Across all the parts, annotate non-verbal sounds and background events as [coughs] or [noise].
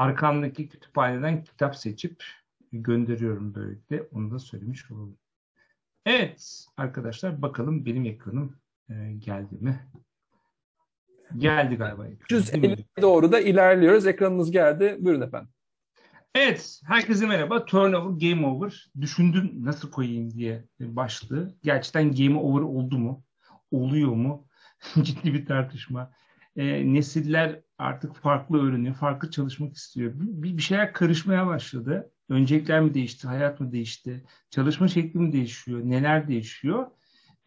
arkamdaki kütüphaneden kitap seçip gönderiyorum böylelikle. Onu da söylemiş olalım. Evet arkadaşlar bakalım benim ekranım e, geldi mi? Geldi galiba. 350 doğru da ilerliyoruz. Ekranımız geldi. Buyurun efendim. Evet, herkese merhaba. Turnover, Game Over. Düşündüm nasıl koyayım diye başlığı. Gerçekten Game Over oldu mu? Oluyor mu? [laughs] Ciddi bir tartışma. E, nesiller artık farklı öğreniyor, farklı çalışmak istiyor. Bir, bir şeyler karışmaya başladı. Öncelikler mi değişti, hayat mı değişti, çalışma şekli mi değişiyor, neler değişiyor?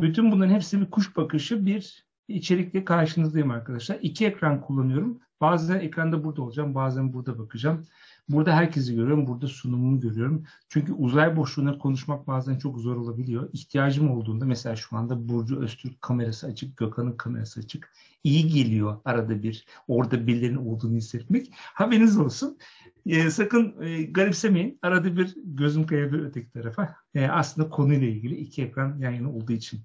Bütün bunların hepsi bir kuş bakışı, bir içerikle karşınızdayım arkadaşlar. İki ekran kullanıyorum. Bazen ekranda burada olacağım, bazen burada bakacağım. Burada herkesi görüyorum, burada sunumumu görüyorum. Çünkü uzay boşluğuna konuşmak bazen çok zor olabiliyor. İhtiyacım olduğunda mesela şu anda Burcu Öztürk kamerası açık, Gökhan'ın kamerası açık. İyi geliyor arada bir orada birilerinin olduğunu hissetmek. Haberiniz olsun. E, sakın e, garipsemeyin. Arada bir gözüm kayabilir öteki tarafa. E, aslında konuyla ilgili iki ekran yan yana olduğu için.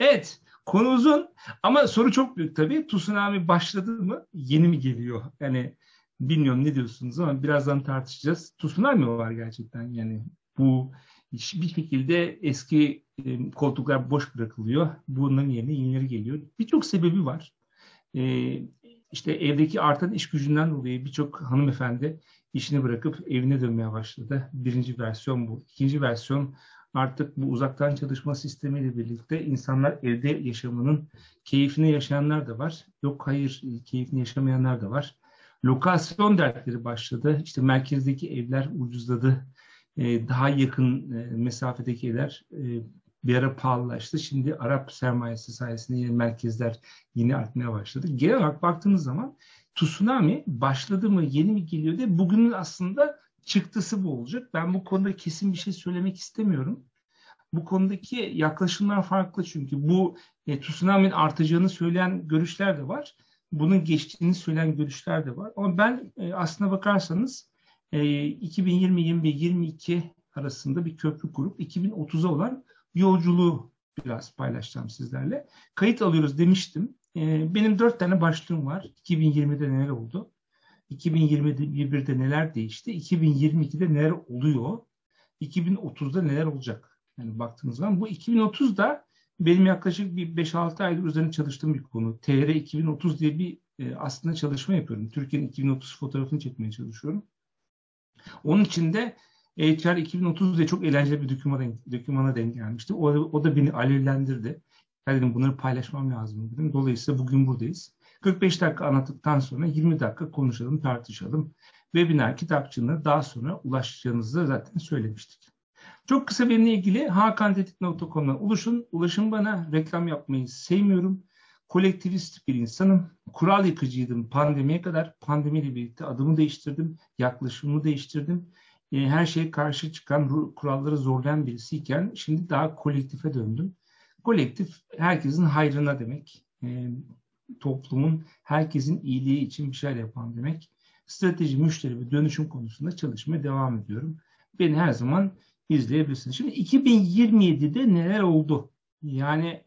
Evet, konu uzun ama soru çok büyük tabii. Tsunami başladı mı? Yeni mi geliyor? Yani bilmiyorum ne diyorsunuz ama birazdan tartışacağız. Tsunami var gerçekten yani bu bir şekilde eski e, koltuklar boş bırakılıyor. Bunların yerine yenileri geliyor. Birçok sebebi var. E, işte evdeki artan iş gücünden dolayı birçok hanımefendi işini bırakıp evine dönmeye başladı. Birinci versiyon bu. İkinci versiyon artık bu uzaktan çalışma sistemiyle birlikte insanlar evde yaşamının keyfini yaşayanlar da var. Yok hayır keyfini yaşamayanlar da var. Lokasyon dertleri başladı. İşte merkezdeki evler ucuzladı. Ee, daha yakın e, mesafedeki evler e, bir ara pahalılaştı. Şimdi Arap sermayesi sayesinde yine merkezler yine artmaya başladı. Genel olarak baktığımız zaman tsunami başladı mı, yeni mi geliyor diye bugünün aslında çıktısı bu olacak. Ben bu konuda kesin bir şey söylemek istemiyorum. Bu konudaki yaklaşımlar farklı çünkü bu e, tsunami'nin artacağını söyleyen görüşler de var. Bunun geçtiğini söyleyen görüşler de var. Ama ben e, aslına bakarsanız e, 2020, 21, 22 arasında bir köprü kurup 2030'a olan yolculuğu biraz paylaşacağım sizlerle. Kayıt alıyoruz demiştim. Ee, benim dört tane başlığım var. 2020'de neler oldu? 2021'de neler değişti? 2022'de neler oluyor? 2030'da neler olacak? Yani baktığınız zaman bu 2030'da benim yaklaşık bir 5-6 aydır üzerine çalıştığım bir konu. TR 2030 diye bir e, aslında çalışma yapıyorum. Türkiye'nin 2030 fotoğrafını çekmeye çalışıyorum. Onun için de HR 2030 diye çok eğlenceli bir dokümana denk, denk gelmişti. O, o da beni alevlendirdi. Ya dedim bunları paylaşmam lazım dedim. Dolayısıyla bugün buradayız. 45 dakika anlattıktan sonra 20 dakika konuşalım, tartışalım. Webinar kitapçığına daha sonra ulaşacağınızı zaten söylemiştik. Çok kısa benimle ilgili hakantetik.com'dan ulaşın. Ulaşın bana. Reklam yapmayı sevmiyorum. Kolektivist bir insanım. Kural yıkıcıydım pandemiye kadar. Pandemiyle birlikte adımı değiştirdim. Yaklaşımımı değiştirdim. E, her şeye karşı çıkan, kuralları zorlayan birisiyken şimdi daha kolektife döndüm. Kolektif herkesin hayrına demek. E, toplumun herkesin iyiliği için bir şeyler yapan demek. Strateji, müşteri ve dönüşüm konusunda çalışmaya devam ediyorum. Beni her zaman izleyebilirsiniz. Şimdi 2027'de neler oldu? Yani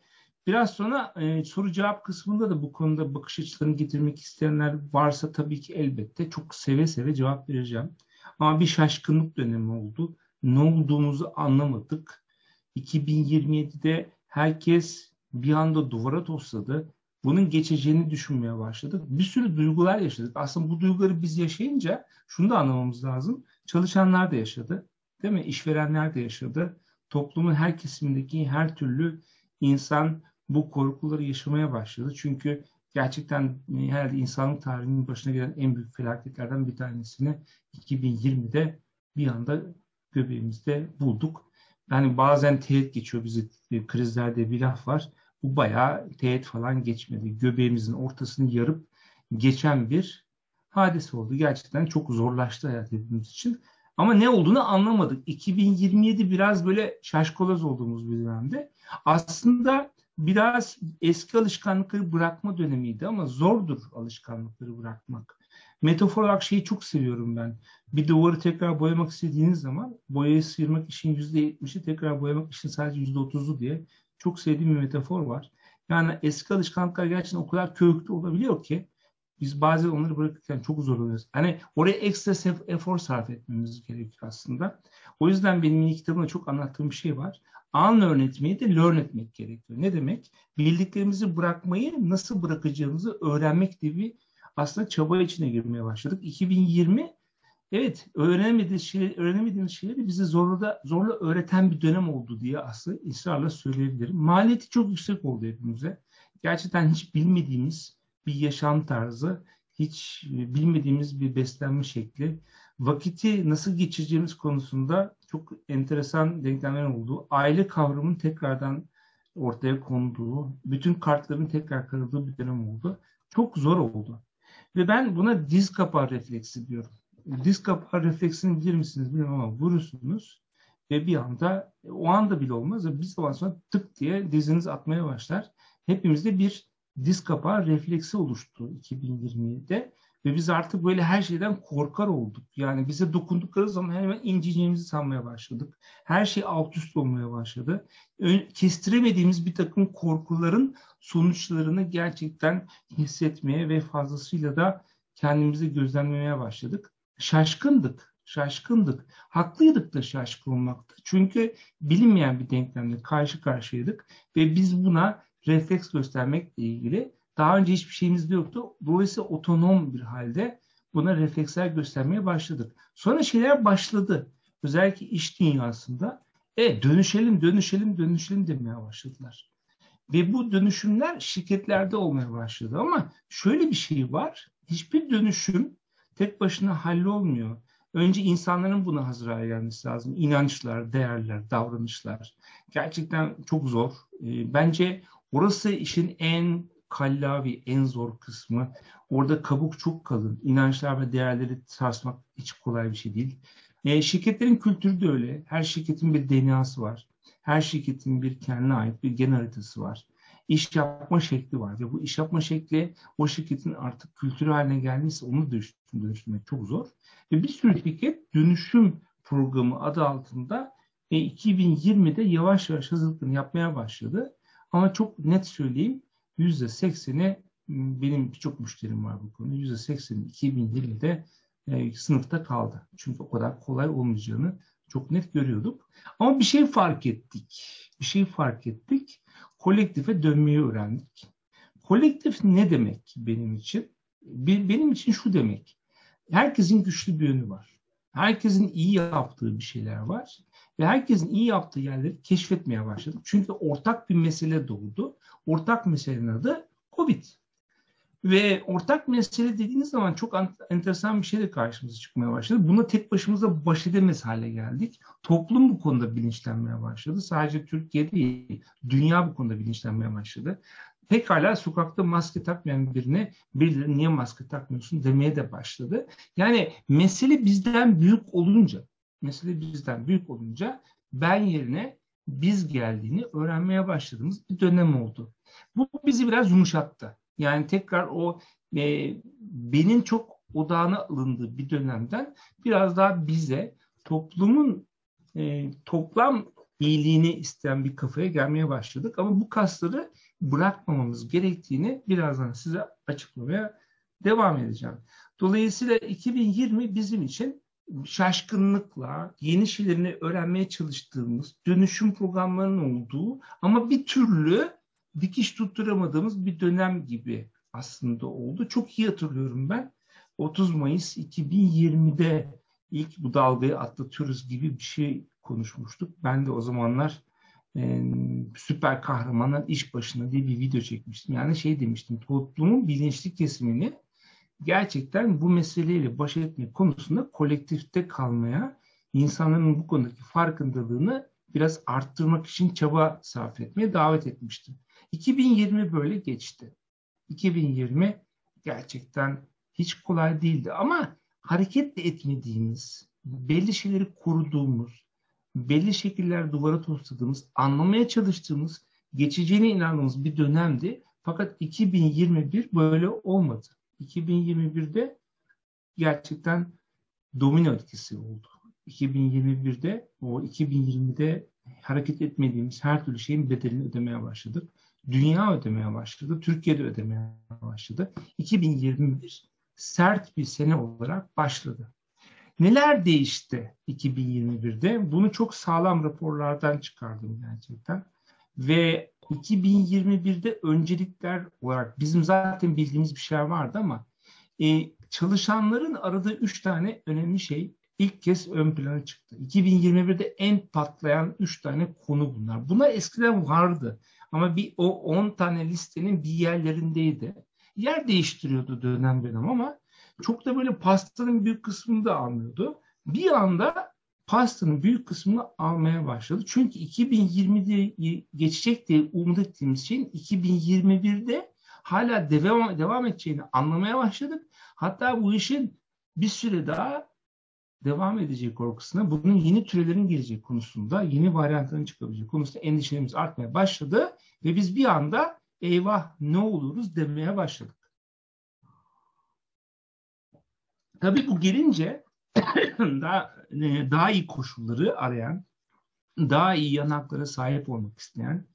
biraz sonra e, soru cevap kısmında da bu konuda bakış açılarını getirmek isteyenler varsa tabii ki elbette çok seve seve cevap vereceğim. Ama bir şaşkınlık dönemi oldu. Ne olduğumuzu anlamadık. 2027'de herkes bir anda duvara tosladı. Bunun geçeceğini düşünmeye başladık. Bir sürü duygular yaşadık. Aslında bu duyguları biz yaşayınca şunu da anlamamız lazım. Çalışanlar da yaşadı. Değil mi? İşverenler de yaşadı. Toplumun her kesimindeki her türlü insan bu korkuları yaşamaya başladı. Çünkü gerçekten e, herhalde insanlık tarihinin başına gelen en büyük felaketlerden bir tanesini 2020'de bir anda göbeğimizde bulduk. Yani bazen teğet geçiyor bizi e, krizlerde bir laf var. Bu bayağı teğet falan geçmedi. Göbeğimizin ortasını yarıp geçen bir hadise oldu. Gerçekten çok zorlaştı hayat hepimiz için. Ama ne olduğunu anlamadık. 2027 biraz böyle şaşkoloz olduğumuz bir dönemde. Aslında biraz eski alışkanlıkları bırakma dönemiydi ama zordur alışkanlıkları bırakmak. Metafor olarak şeyi çok seviyorum ben. Bir duvarı tekrar boyamak istediğiniz zaman boyayı sıyırmak işin %70'i tekrar boyamak işin sadece %30'u diye çok sevdiğim bir metafor var. Yani eski alışkanlıklar gerçekten o kadar köklü olabiliyor ki Biz bazen onları bırakırken çok zorlanıyoruz. Hani oraya ekstra efor sarf etmemiz gerekiyor aslında. O yüzden benim yeni kitabımda çok anlattığım bir şey var. Unlearn etmeyi de learn etmek gerekiyor. Ne demek? Bildiklerimizi bırakmayı nasıl bırakacağımızı öğrenmek gibi aslında çaba içine girmeye başladık. 2020 evet öğrenemediğimiz, şey, öğrenemediğimiz şeyleri bize zorla, zorla öğreten bir dönem oldu diye aslında ısrarla söyleyebilirim. Maliyeti çok yüksek oldu hepimize. Gerçekten hiç bilmediğimiz bir yaşam tarzı, hiç bilmediğimiz bir beslenme şekli, vakiti nasıl geçireceğimiz konusunda çok enteresan denklemler olduğu, aile kavramının tekrardan ortaya konduğu, bütün kartların tekrar kırıldığı bir dönem oldu. Çok zor oldu. Ve ben buna diz kapağı refleksi diyorum. Diz kapağı refleksini bilir misiniz bilmiyorum ama vurursunuz ve bir anda o anda bile olmaz bir zaman sonra tık diye diziniz atmaya başlar. Hepimizde bir diz kapağı refleksi oluştu 2020'de ve biz artık böyle her şeyden korkar olduk. Yani bize dokundukları zaman hemen inceceğimizi sanmaya başladık. Her şey alt üst olmaya başladı. Kestiremediğimiz bir takım korkuların sonuçlarını gerçekten hissetmeye ve fazlasıyla da kendimizi gözlemlemeye başladık. Şaşkındık, şaşkındık. Haklıydık da şaşkın olmakta. Çünkü bilinmeyen bir denklemle karşı karşıyaydık ve biz buna refleks göstermekle ilgili daha önce hiçbir şeyimiz de yoktu. Dolayısıyla otonom bir halde buna refleksler göstermeye başladık. Sonra şeyler başladı. Özellikle iş dünyasında e dönüşelim, dönüşelim, dönüşelim demeye başladılar. Ve bu dönüşümler şirketlerde olmaya başladı. Ama şöyle bir şey var. Hiçbir dönüşüm tek başına hallolmuyor. Önce insanların buna hazır hale gelmesi lazım. İnançlar, değerler, davranışlar. Gerçekten çok zor. E, bence orası işin en kallavi, en zor kısmı. Orada kabuk çok kalın. İnançlar ve değerleri sarsmak hiç kolay bir şey değil. E, şirketlerin kültürü de öyle. Her şirketin bir DNA'sı var. Her şirketin bir kendine ait bir gen haritası var. İş yapma şekli var ve bu iş yapma şekli o şirketin artık kültürü haline gelmişse onu dönüştürmek çok zor. Ve bir sürü şirket dönüşüm programı adı altında e, 2020'de yavaş yavaş hazırlıklarını yapmaya başladı. Ama çok net söyleyeyim yüzde sekseni benim birçok müşterim var bu konuda. Yüzde sekseni 2020'de e, sınıfta kaldı. Çünkü o kadar kolay olmayacağını çok net görüyorduk. Ama bir şey fark ettik. Bir şey fark ettik. Kolektife dönmeyi öğrendik. Kolektif ne demek benim için? Benim için şu demek. Herkesin güçlü bir yönü var. Herkesin iyi yaptığı bir şeyler var. Ve herkesin iyi yaptığı yerleri keşfetmeye başladık. Çünkü ortak bir mesele doğdu. Ortak meselenin adı Covid. Ve ortak mesele dediğiniz zaman çok enteresan bir şey de karşımıza çıkmaya başladı. Buna tek başımıza baş edemez hale geldik. Toplum bu konuda bilinçlenmeye başladı. Sadece Türkiye değil, dünya bu konuda bilinçlenmeye başladı. Pekala sokakta maske takmayan birine birileri niye maske takmıyorsun demeye de başladı. Yani mesele bizden büyük olunca, mesele bizden büyük olunca ben yerine biz geldiğini öğrenmeye başladığımız bir dönem oldu. Bu bizi biraz yumuşattı. Yani tekrar o e, benim çok odağına alındığı bir dönemden biraz daha bize toplumun e, toplam iyiliğini isteyen bir kafaya gelmeye başladık. Ama bu kasları bırakmamamız gerektiğini birazdan size açıklamaya devam edeceğim. Dolayısıyla 2020 bizim için şaşkınlıkla yeni şeylerini öğrenmeye çalıştığımız dönüşüm programlarının olduğu ama bir türlü dikiş tutturamadığımız bir dönem gibi aslında oldu. Çok iyi hatırlıyorum ben. 30 Mayıs 2020'de ilk bu dalgayı atlatıyoruz gibi bir şey konuşmuştuk. Ben de o zamanlar e, süper kahramanlar iş başına diye bir video çekmiştim. Yani şey demiştim toplumun bilinçli kesimini gerçekten bu meseleyle baş etme konusunda kolektifte kalmaya, insanların bu konudaki farkındalığını biraz arttırmak için çaba sarf etmeye davet etmiştim. 2020 böyle geçti. 2020 gerçekten hiç kolay değildi ama hareket etmediğimiz, belli şeyleri koruduğumuz, belli şekiller duvara tosladığımız, anlamaya çalıştığımız, geçeceğine inandığımız bir dönemdi. Fakat 2021 böyle olmadı. 2021'de gerçekten domino etkisi oldu. 2021'de o 2020'de hareket etmediğimiz her türlü şeyin bedelini ödemeye başladık. dünya ödemeye başladı. Türkiye'de ödemeye başladı. 2021 sert bir sene olarak başladı. Neler değişti 2021'de? Bunu çok sağlam raporlardan çıkardım gerçekten. Ve 2021'de öncelikler olarak bizim zaten bildiğimiz bir şey vardı ama e, çalışanların aradığı üç tane önemli şey ilk kez ön plana çıktı. 2021'de en patlayan üç tane konu bunlar. Buna eskiden vardı ama bir o 10 tane listenin bir yerlerindeydi. Yer değiştiriyordu dönem dönem ama çok da böyle pastanın büyük kısmını da almıyordu. Bir anda pastanın büyük kısmını almaya başladı. Çünkü 2020'de geçecek diye umut ettiğimiz şeyin 2021'de hala devam, devam edeceğini anlamaya başladık. Hatta bu işin bir süre daha devam edeceği korkusuna, bunun yeni türlerin gelecek konusunda, yeni varyantların çıkabileceği konusunda endişelerimiz artmaya başladı ve biz bir anda eyvah ne oluruz demeye başladık. Tabii bu gelince [coughs] daha, e, daha iyi koşulları arayan, daha iyi yanaklara sahip olmak isteyen,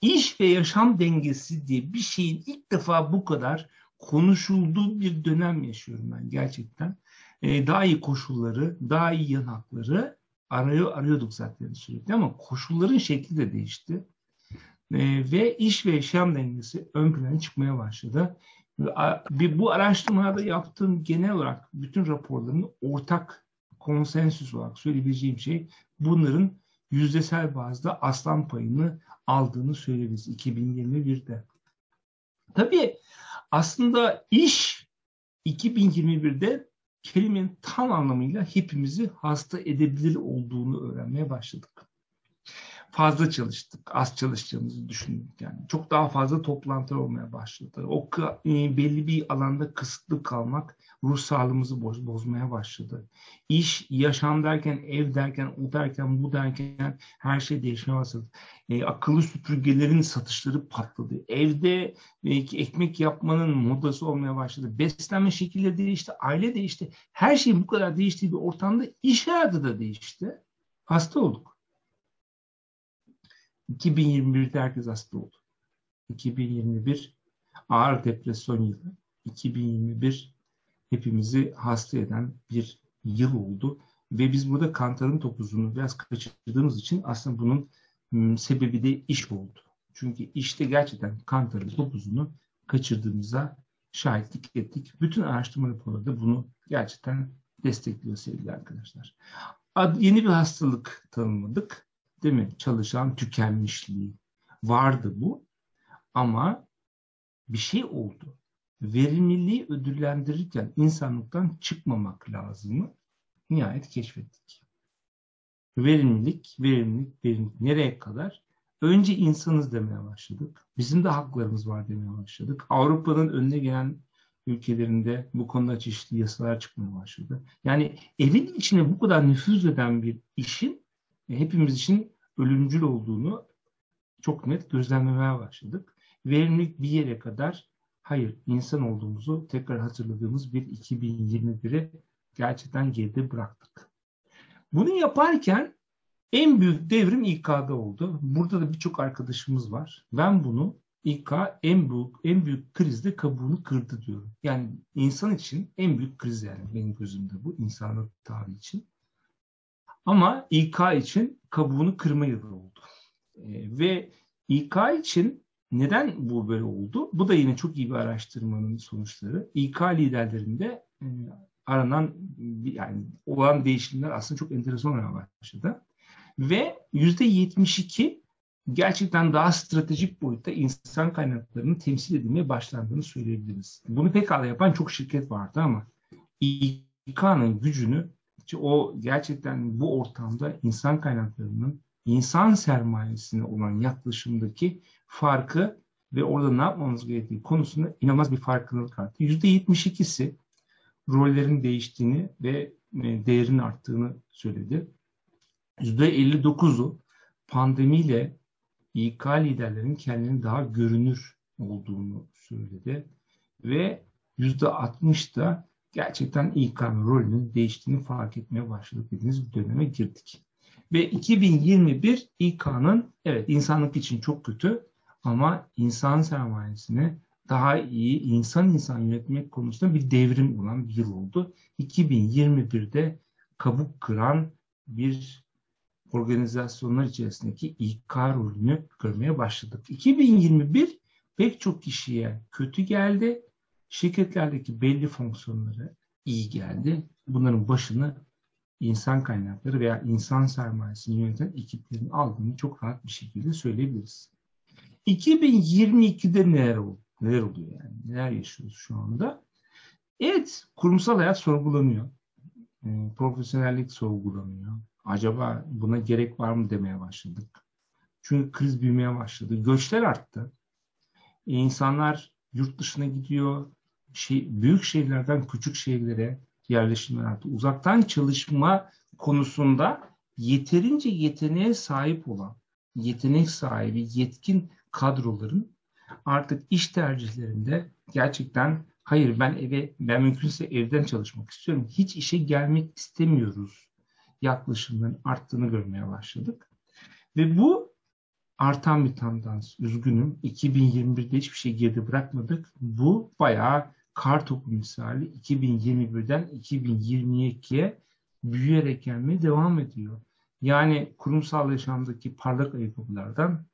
iş ve yaşam dengesi diye bir şeyin ilk defa bu kadar konuşulduğu bir dönem yaşıyorum ben gerçekten. Ee, daha iyi koşulları, daha iyi yanakları arıyor, arıyorduk zaten sürekli ama koşulların şekli de değişti. Ee, ve iş ve yaşam dengesi ön plana çıkmaya başladı. Bu araştırmada yaptığım genel olarak bütün raporların ortak konsensüs olarak söyleyebileceğim şey bunların yüzdesel bazda aslan payını aldığını söyleyebiliriz 2021'de. Tabii aslında iş 2021'de kelimenin tam anlamıyla hepimizi hasta edebilir olduğunu öğrenmeye başladık fazla çalıştık. Az çalıştığımızı düşündük yani. Çok daha fazla toplantılar olmaya başladı. O e, belli bir alanda kısıtlı kalmak ruh sağlığımızı boz, bozmaya başladı. İş, yaşam derken, ev derken, o derken, bu derken her şey değişmeye başladı. E, akıllı süpürgelerin satışları patladı. Evde belki ekmek yapmanın modası olmaya başladı. Beslenme şekilleri değişti, aile değişti. Her şey bu kadar değiştiği bir ortamda iş hayatı da değişti. Hasta olduk. 2021'de herkes hasta oldu. 2021 ağır depresyon yılı. 2021 hepimizi hasta eden bir yıl oldu. Ve biz burada kantarın topuzunu biraz kaçırdığımız için aslında bunun hmm, sebebi de iş oldu. Çünkü işte gerçekten kantarın topuzunu kaçırdığımıza şahitlik ettik. Bütün araştırma raporları da bunu gerçekten destekliyor sevgili arkadaşlar. Yeni bir hastalık tanımladık değil mi? Çalışan tükenmişliği vardı bu. Ama bir şey oldu. Verimliliği ödüllendirirken insanlıktan çıkmamak lazımı nihayet keşfettik. Verimlilik, verimlilik, verimlilik nereye kadar? Önce insanız demeye başladık. Bizim de haklarımız var demeye başladık. Avrupa'nın önüne gelen ülkelerinde bu konuda çeşitli yasalar çıkmaya başladı. Yani evin içine bu kadar nüfuz eden bir işin hepimiz için ölümcül olduğunu çok net gözlemlemeye başladık. Verimlilik bir yere kadar hayır insan olduğumuzu tekrar hatırladığımız bir 2021'i gerçekten geride bıraktık. Bunu yaparken en büyük devrim İK'da oldu. Burada da birçok arkadaşımız var. Ben bunu İK en büyük en büyük krizde kabuğunu kırdı diyorum. Yani insan için en büyük kriz yani benim gözümde bu insanlık tarihi için. Ama İK için kabuğunu kırma yılı oldu. E, ve İK için neden bu böyle oldu? Bu da yine çok iyi bir araştırmanın sonuçları. İK liderlerinde e, aranan yani olan değişimler aslında çok enteresan olmaya başladı. Ve yüzde 72 gerçekten daha stratejik boyutta insan kaynaklarının temsil edilmeye başlandığını söyleyebiliriz. Bunu pekala yapan çok şirket vardı ama İK'nın gücünü o gerçekten bu ortamda insan kaynaklarının insan sermayesine olan yaklaşımdaki farkı ve orada ne yapmamız gerektiği konusunda inanılmaz bir farkındalık arttı. %72'si rollerin değiştiğini ve e, değerin arttığını söyledi. %59'u pandemiyle İK liderlerin kendini daha görünür olduğunu söyledi. Ve %60 da gerçekten İK'nın rolünün değiştiğini fark etmeye başladık dediğiniz bir döneme girdik. Ve 2021 İK'nın evet insanlık için çok kötü Ama insan sermayesini daha iyi insan insan yönetmek konusunda bir devrim olan bir yıl oldu. 2021'de kabuk kıran bir organizasyonlar içerisindeki İK rolünü görmeye başladık. 2021 pek çok kişiye kötü geldi. Şirketlerdeki belli fonksiyonları iyi geldi. Bunların başını insan kaynakları veya insan sermayesini yöneten ekiplerin aldığını çok rahat bir şekilde söyleyebiliriz. 2022'de neler oldu? Neler oluyor yani? Neler yaşıyoruz şu anda? Evet, kurumsal hayat sorgulanıyor. E, profesyonellik sorgulanıyor. Acaba buna gerek var mı demeye başladık. Çünkü kriz büyümeye başladı. Göçler arttı. E, insanlar yurt dışına gidiyor. Şey, büyük şehirlerden küçük şehirlere yerleşimler arttı. Uzaktan çalışma konusunda yeterince yeteneğe sahip olan, yetenek sahibi, yetkin kadroların artık iş tercihlerinde gerçekten hayır ben eve ben mümkünse evden çalışmak istiyorum. Hiç işe gelmek istemiyoruz yaklaşımların arttığını görmeye başladık. Ve bu artan bir tendans. Üzgünüm. 2021'de hiçbir şey geride bırakmadık. Bu bayağı kar topu misali 2021'den 2022'ye büyüyerek gelmeye devam ediyor. Yani kurumsal yaşamdaki parlak ayakkabılardan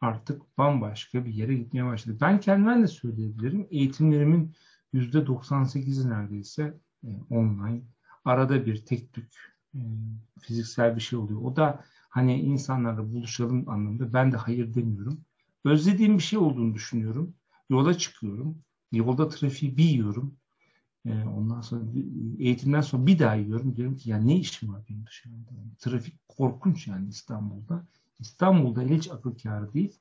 artık bambaşka bir yere gitmeye başladı. Ben kendimden de söyleyebilirim. Eğitimlerimin %98'i neredeyse e, online. Arada bir tek tük e, fiziksel bir şey oluyor. O da hani insanlarla buluşalım anlamında ben de hayır demiyorum. Özlediğim bir şey olduğunu düşünüyorum. Yola çıkıyorum. Yolda trafiği bir yiyorum. E, ondan sonra eğitimden sonra bir daha yiyorum. Diyorum ki ya ne işim var benim dışarıda? Trafik korkunç yani İstanbul'da. İstanbul'da hiç akıl kârı değil.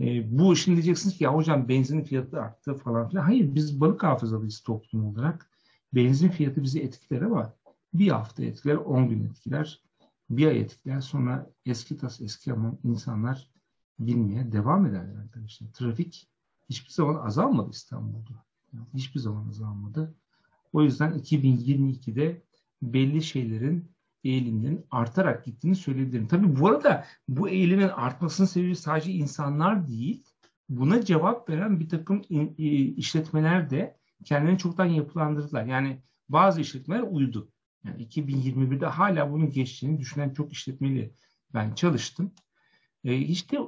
E, bu şimdi diyeceksiniz ki ya hocam benzin fiyatı arttı falan filan. Hayır biz balık hafızalıyız toplum olarak. Benzin fiyatı bizi etkiler ama bir hafta etkiler, on gün etkiler, bir ay etkiler. Sonra eski tas eski ama insanlar binmeye devam ederler arkadaşlar. Trafik hiçbir zaman azalmadı İstanbul'da. Yani hiçbir zaman azalmadı. O yüzden 2022'de belli şeylerin eğilimlerin artarak gittiğini söyleyebilirim. Tabii bu arada bu eğilimin artmasının sebebi sadece insanlar değil, buna cevap veren bir takım işletmeler de kendilerini çoktan yapılandırdılar. Yani bazı işletmeler uydu. Yani 2021'de hala bunun geçtiğini düşünen çok işletmeli ben çalıştım. E, işte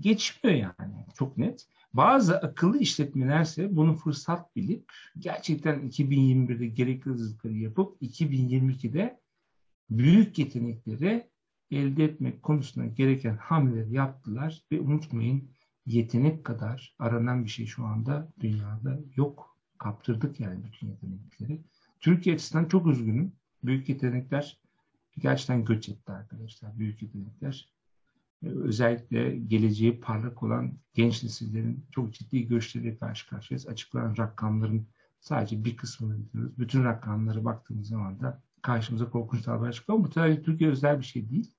geçmiyor yani çok net. Bazı akıllı işletmelerse bunu fırsat bilip gerçekten 2021'de gerekli hazırlıkları yapıp 2022'de büyük yetenekleri elde etmek konusunda gereken hamleleri yaptılar ve unutmayın yetenek kadar aranan bir şey şu anda dünyada yok. Kaptırdık yani bütün yetenekleri. Türkiye açısından çok üzgünüm. Büyük yetenekler gerçekten göç etti arkadaşlar. Büyük yetenekler. Özellikle geleceği parlak olan genç nesillerin çok ciddi göçleriyle karşı karşıyayız. Açıklanan rakamların sadece bir kısmını biliyoruz. Bütün rakamlara baktığımız zaman da karşımıza korkunç tablolar çıkıyor. Bu sadece Türkiye özel bir şey değil.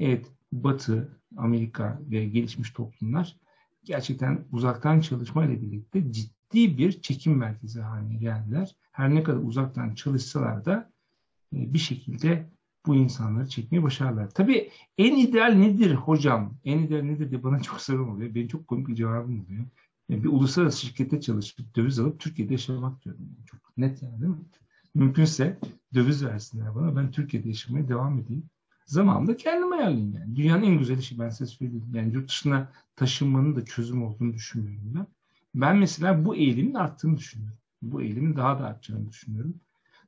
Evet, Batı, Amerika ve gelişmiş toplumlar gerçekten uzaktan çalışma ile birlikte ciddi bir çekim merkezi haline geldiler. Her ne kadar uzaktan çalışsalar da e, bir şekilde bu insanları çekmeyi başarırlar. Tabii en ideal nedir hocam? En ideal nedir diye bana çok sorum oluyor. Benim çok komik bir cevabım oluyor. Yani bir uluslararası şirkette çalışıp döviz alıp Türkiye'de yaşamak diyorum. Çok net yani değil mi? Mümkünse döviz versinler bana. Ben Türkiye'de yaşamaya devam edeyim. Zamanında kendim ayarlayayım yani. Dünyanın en güzel işi ben size söyleyeyim. Yani yurt dışına taşınmanın da çözüm olduğunu düşünmüyorum ben. Ben mesela bu eğilimin arttığını düşünüyorum. Bu eğilimin daha da artacağını düşünüyorum.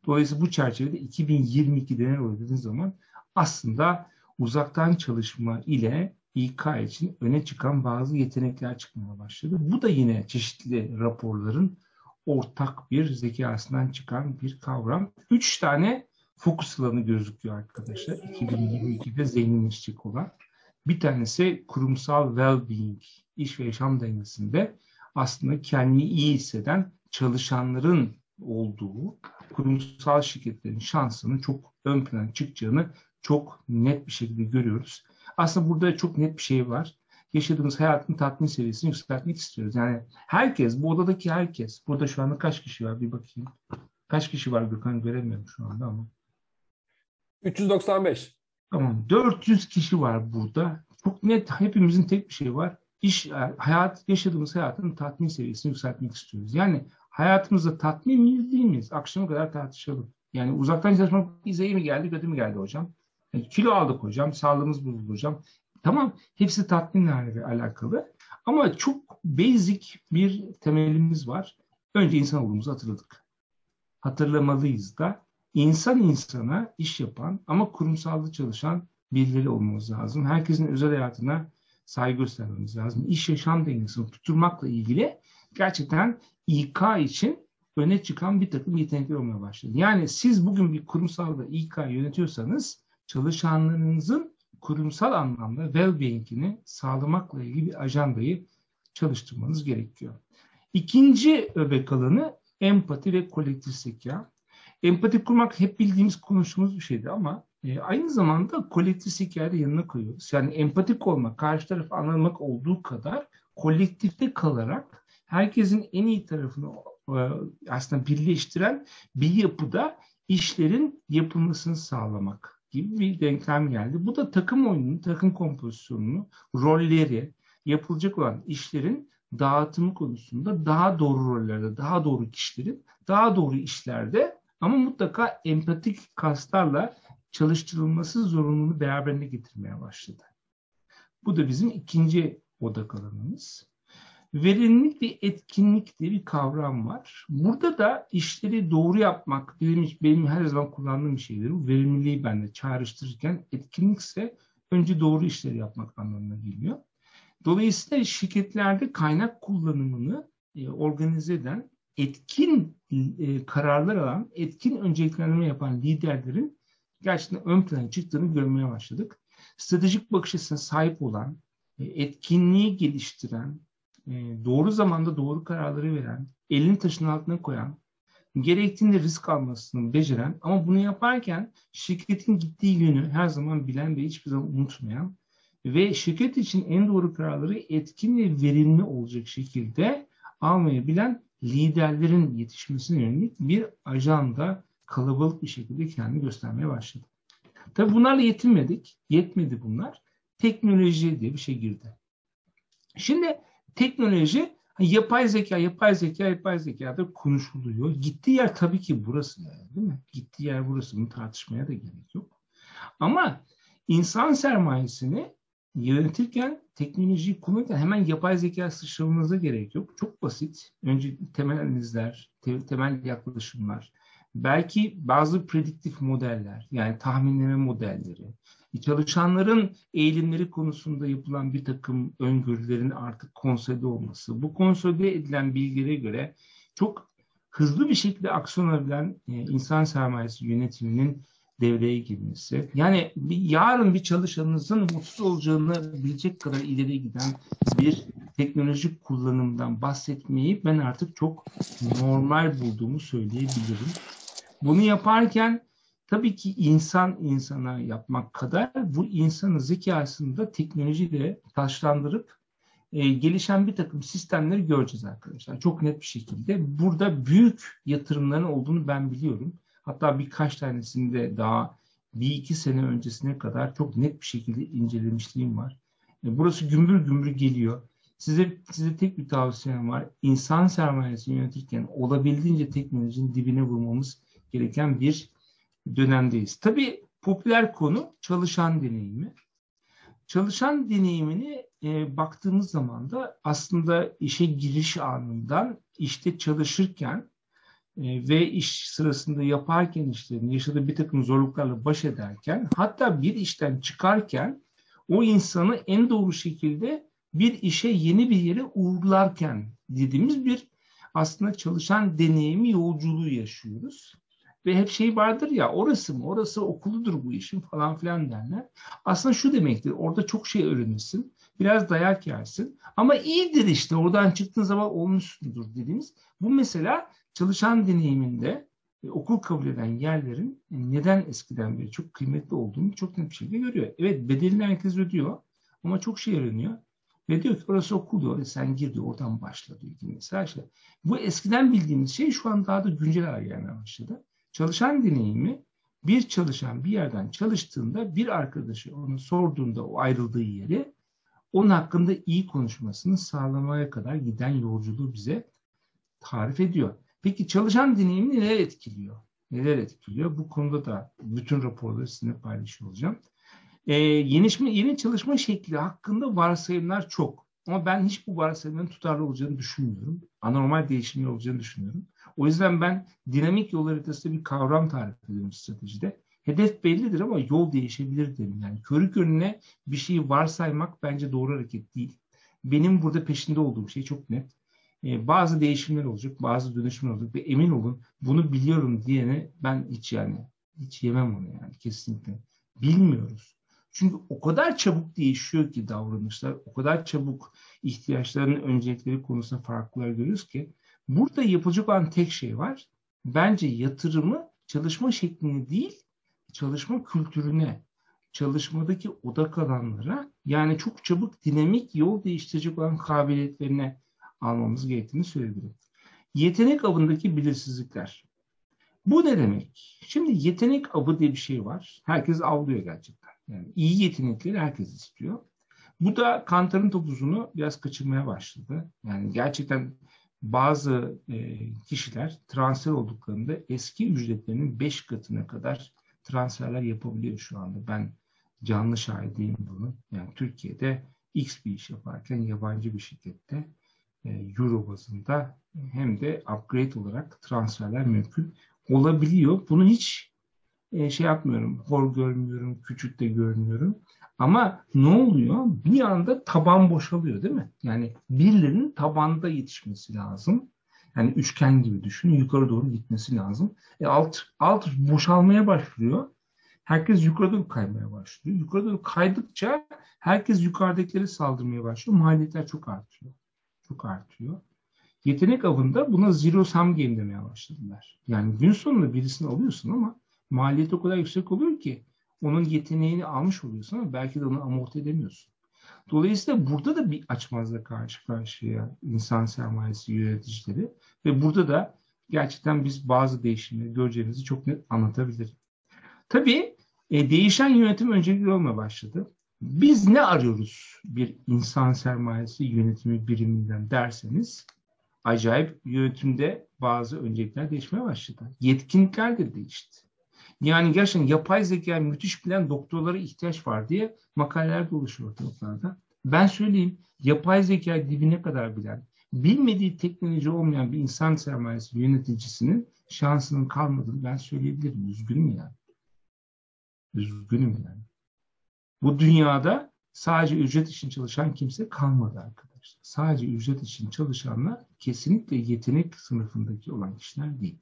Dolayısıyla bu çerçevede 2022'de ne oluyor dediğiniz zaman aslında uzaktan çalışma ile İK için öne çıkan bazı yetenekler çıkmaya başladı. Bu da yine çeşitli raporların ortak bir zekasından çıkan bir kavram. Üç tane fokus alanı gözüküyor arkadaşlar. 2022'de zenginleşecek olan. Bir tanesi kurumsal well-being, iş ve yaşam dengesinde aslında kendini iyi hisseden çalışanların olduğu kurumsal şirketlerin şansının çok ön plana çıkacağını çok net bir şekilde görüyoruz. Aslında burada çok net bir şey var yaşadığımız hayatın tatmin seviyesini yükseltmek istiyoruz. Yani herkes, bu odadaki herkes, burada şu anda kaç kişi var bir bakayım. Kaç kişi var Gökhan göremiyorum şu anda ama. 395. Tamam. 400 kişi var burada. Çok net hepimizin tek bir şey var. iş hayat yaşadığımız hayatın tatmin seviyesini yükseltmek istiyoruz. Yani hayatımızda tatmin miyiz değil miyiz? Akşama kadar tartışalım. Yani uzaktan çalışmak bize iyi mi geldi, kötü mü geldi hocam? Yani kilo aldık hocam, sağlığımız bozuldu hocam. Tamam, hepsi tatminle alakalı. Ama çok basic bir temelimiz var. Önce insan olduğumuzu hatırladık. Hatırlamalıyız da insan insana iş yapan ama kurumsalda çalışan birileri olmamız lazım. Herkesin özel hayatına saygı göstermemiz lazım. İş yaşam dengesini tutturmakla ilgili gerçekten İK için öne çıkan bir takım yetenekler olmaya başladı. Yani siz bugün bir kurumsalda İK yönetiyorsanız çalışanlarınızın kurumsal anlamda well-being'ini sağlamakla ilgili bir ajandayı çalıştırmanız gerekiyor. İkinci öbek alanı empati ve kolektif zeka. Empati kurmak hep bildiğimiz, konuştuğumuz bir şeydi ama e, aynı zamanda kolektif zekayı da yanına koyuyoruz. Yani empatik olmak, karşı tarafı anlamak olduğu kadar kolektifte kalarak herkesin en iyi tarafını e, aslında birleştiren bir yapıda işlerin yapılmasını sağlamak gibi bir denklem geldi. Bu da takım oyununu, takım kompozisyonunu, rolleri, yapılacak olan işlerin dağıtımı konusunda daha doğru rollerde, daha doğru kişilerin, daha doğru işlerde ama mutlaka empatik kaslarla çalıştırılması zorunluluğunu beraberine getirmeye başladı. Bu da bizim ikinci odak alanımız. Verimlilik ve etkinlik diye bir kavram var. Burada da işleri doğru yapmak benim, benim her zaman kullandığım bir şeydir. Bu verimliliği ben de çağrıştırırken etkinlikse önce doğru işleri yapmak anlamına geliyor. Dolayısıyla şirketlerde kaynak kullanımını e, organize eden, etkin e, kararlar alan, etkin önceliklendirme yapan liderlerin gerçekten ön plana çıktığını görmeye başladık. Stratejik bakış açısına sahip olan, e, etkinliği geliştiren, doğru zamanda doğru kararları veren, elini taşın altına koyan, gerektiğinde risk almasını beceren ama bunu yaparken şirketin gittiği yönü her zaman bilen ve hiçbir zaman unutmayan ve şirket için en doğru kararları etkin ve verimli olacak şekilde almayı bilen liderlerin yetişmesine yönelik bir ajanda kalabalık bir şekilde kendini göstermeye başladı. Tabi bunlarla yetinmedik. Yetmedi bunlar. Teknoloji diye bir şey girdi. Şimdi teknoloji yapay zeka, yapay zeka, yapay zekada konuşuluyor. Gittiği yer tabii ki burası yani, değil mi? Gittiği yer burası. Bunu tartışmaya da gerek yok. Ama insan sermayesini yönetirken teknolojiyi kullanırken hemen yapay zeka sıçramanıza gerek yok. Çok basit. Önce temel analizler, temel yaklaşımlar, belki bazı prediktif modeller yani tahminleme modelleri, çalışanların eğilimleri konusunda yapılan bir takım öngörülerin artık konsolide olması, bu konsolide edilen bilgilere göre çok hızlı bir şekilde aksiyon alabilen e, insan sermayesi yönetiminin devreye girmesi. Yani bir, yarın bir çalışanınızın mutsuz olacağını bilecek kadar ileriye giden bir teknolojik kullanımdan bahsetmeyi ben artık çok normal bulduğumu söyleyebilirim. Bunu yaparken tabii ki insan insana yapmak kadar bu insanın zekasını da teknolojiyle taşlandırıp e, gelişen bir takım sistemleri göreceğiz arkadaşlar. Çok net bir şekilde. Burada büyük yatırımların olduğunu ben biliyorum. Hatta birkaç tanesini de daha bir iki sene öncesine kadar çok net bir şekilde incelemişliğim var. E, burası gümbür gümbür geliyor. Size, size tek bir tavsiyem var. İnsan sermayesini yönetirken olabildiğince teknolojinin dibine vurmamız gereken bir dönemdeyiz. Tabii popüler konu çalışan deneyimi. Çalışan deneyimini e, baktığımız zaman da aslında işe giriş anından işte çalışırken e, ve iş sırasında yaparken işlerini yaşadığı bir takım zorluklarla baş ederken hatta bir işten çıkarken o insanı en doğru şekilde bir işe yeni bir yere uğurlarken dediğimiz bir aslında çalışan deneyimi yolculuğu yaşıyoruz. Ve hep şey vardır ya orası mı orası okuludur bu işin falan filan derler. Aslında şu demektir orada çok şey öğrenirsin. Biraz dayak yersin. Ama iyidir işte oradan çıktığın zaman olmuşsundur dediğimiz. Bu mesela çalışan deneyiminde e, okul kabul eden yerlerin e, neden eskiden beri çok kıymetli olduğunu çok net bir şekilde görüyor. Evet bedelini herkes ödüyor ama çok şey öğreniyor. Ve diyor ki orası okul diyor. E sen gir diyor oradan başla diyor. Mesela işte, bu eskiden bildiğimiz şey şu an daha da güncel hale gelmeye başladı. Çalışan deneyimi bir çalışan bir yerden çalıştığında bir arkadaşı onu sorduğunda o ayrıldığı yeri onun hakkında iyi konuşmasını sağlamaya kadar giden yolculuğu bize tarif ediyor. Peki çalışan deneyimi neler etkiliyor? Neler etkiliyor? Bu konuda da bütün raporları sizinle paylaşıyor olacağım. Ee, yeni, yeni çalışma şekli hakkında varsayımlar çok. Ama ben hiç bu varsayımların tutarlı olacağını düşünmüyorum. Anormal değişimler olacağını düşünüyorum. O yüzden ben dinamik yol haritasında bir kavram tarif ediyorum stratejide. Hedef bellidir ama yol değişebilir derim. Yani körü körüne bir şeyi varsaymak bence doğru hareket değil. Benim burada peşinde olduğum şey çok net. Ee, bazı değişimler olacak, bazı dönüşümler olacak ve emin olun bunu biliyorum diyene ben hiç yani hiç yemem onu yani kesinlikle. Bilmiyoruz. Çünkü o kadar çabuk değişiyor ki davranışlar, o kadar çabuk ihtiyaçların öncelikleri konusunda farklılar görüyoruz ki burada yapılacak olan tek şey var. Bence yatırımı çalışma şekline değil, çalışma kültürüne, çalışmadaki odak alanlara yani çok çabuk dinamik yol değiştirecek olan kabiliyetlerine almamız gerektiğini söyleyebilirim. Yetenek avındaki belirsizlikler. Bu ne demek? Şimdi yetenek avı diye bir şey var. Herkes avlıyor gerçekten. Yani iyi yetenekleri herkes istiyor. Bu da kantarın topuzunu biraz kaçırmaya başladı. Yani gerçekten bazı e, kişiler transfer olduklarında eski ücretlerinin 5 katına kadar transferler yapabiliyor şu anda. Ben canlı şahidiyim bunu. Yani Türkiye'de X bir iş yaparken yabancı bir şirkette e, Euro bazında hem de upgrade olarak transferler mümkün olabiliyor. Bunu hiç e, şey yapmıyorum, hor görmüyorum, küçük de görmüyorum. Ama ne oluyor? Bir anda taban boşalıyor değil mi? Yani birilerinin tabanda yetişmesi lazım. Yani üçgen gibi düşünün. Yukarı doğru gitmesi lazım. E alt, alt boşalmaya başlıyor. Herkes yukarı doğru kaymaya başlıyor. Yukarı doğru kaydıkça herkes yukarıdakileri saldırmaya başlıyor. Maliyetler çok artıyor. Çok artıyor. Yetenek avında buna zero sum game demeye başladılar. Yani gün sonunda birisini alıyorsun ama maliyeti o kadar yüksek oluyor ki onun yeteneğini almış oluyorsun ama belki de onu amorti edemiyorsun. Dolayısıyla burada da bir açmazla karşı karşıya insan sermayesi yöneticileri ve burada da gerçekten biz bazı değişimleri göreceğimizi çok net anlatabilirim. Tabii e, değişen yönetim öncelikli olmaya başladı. Biz ne arıyoruz bir insan sermayesi yönetimi biriminden derseniz acayip yönetimde bazı öncelikler değişmeye başladı. Yetkinlikler de değişti. Yani gerçekten yapay zeka müthiş bilen doktorlara ihtiyaç var diye makaleler dolaşıyor ortalıklarda. Ben söyleyeyim yapay zeka dibine kadar bilen, bilmediği teknoloji olmayan bir insan sermayesi yöneticisinin şansının kalmadığını ben söyleyebilirim. Üzgünüm yani. Üzgünüm yani. Bu dünyada sadece ücret için çalışan kimse kalmadı arkadaşlar. Sadece ücret için çalışanlar kesinlikle yetenek sınıfındaki olan kişiler değil.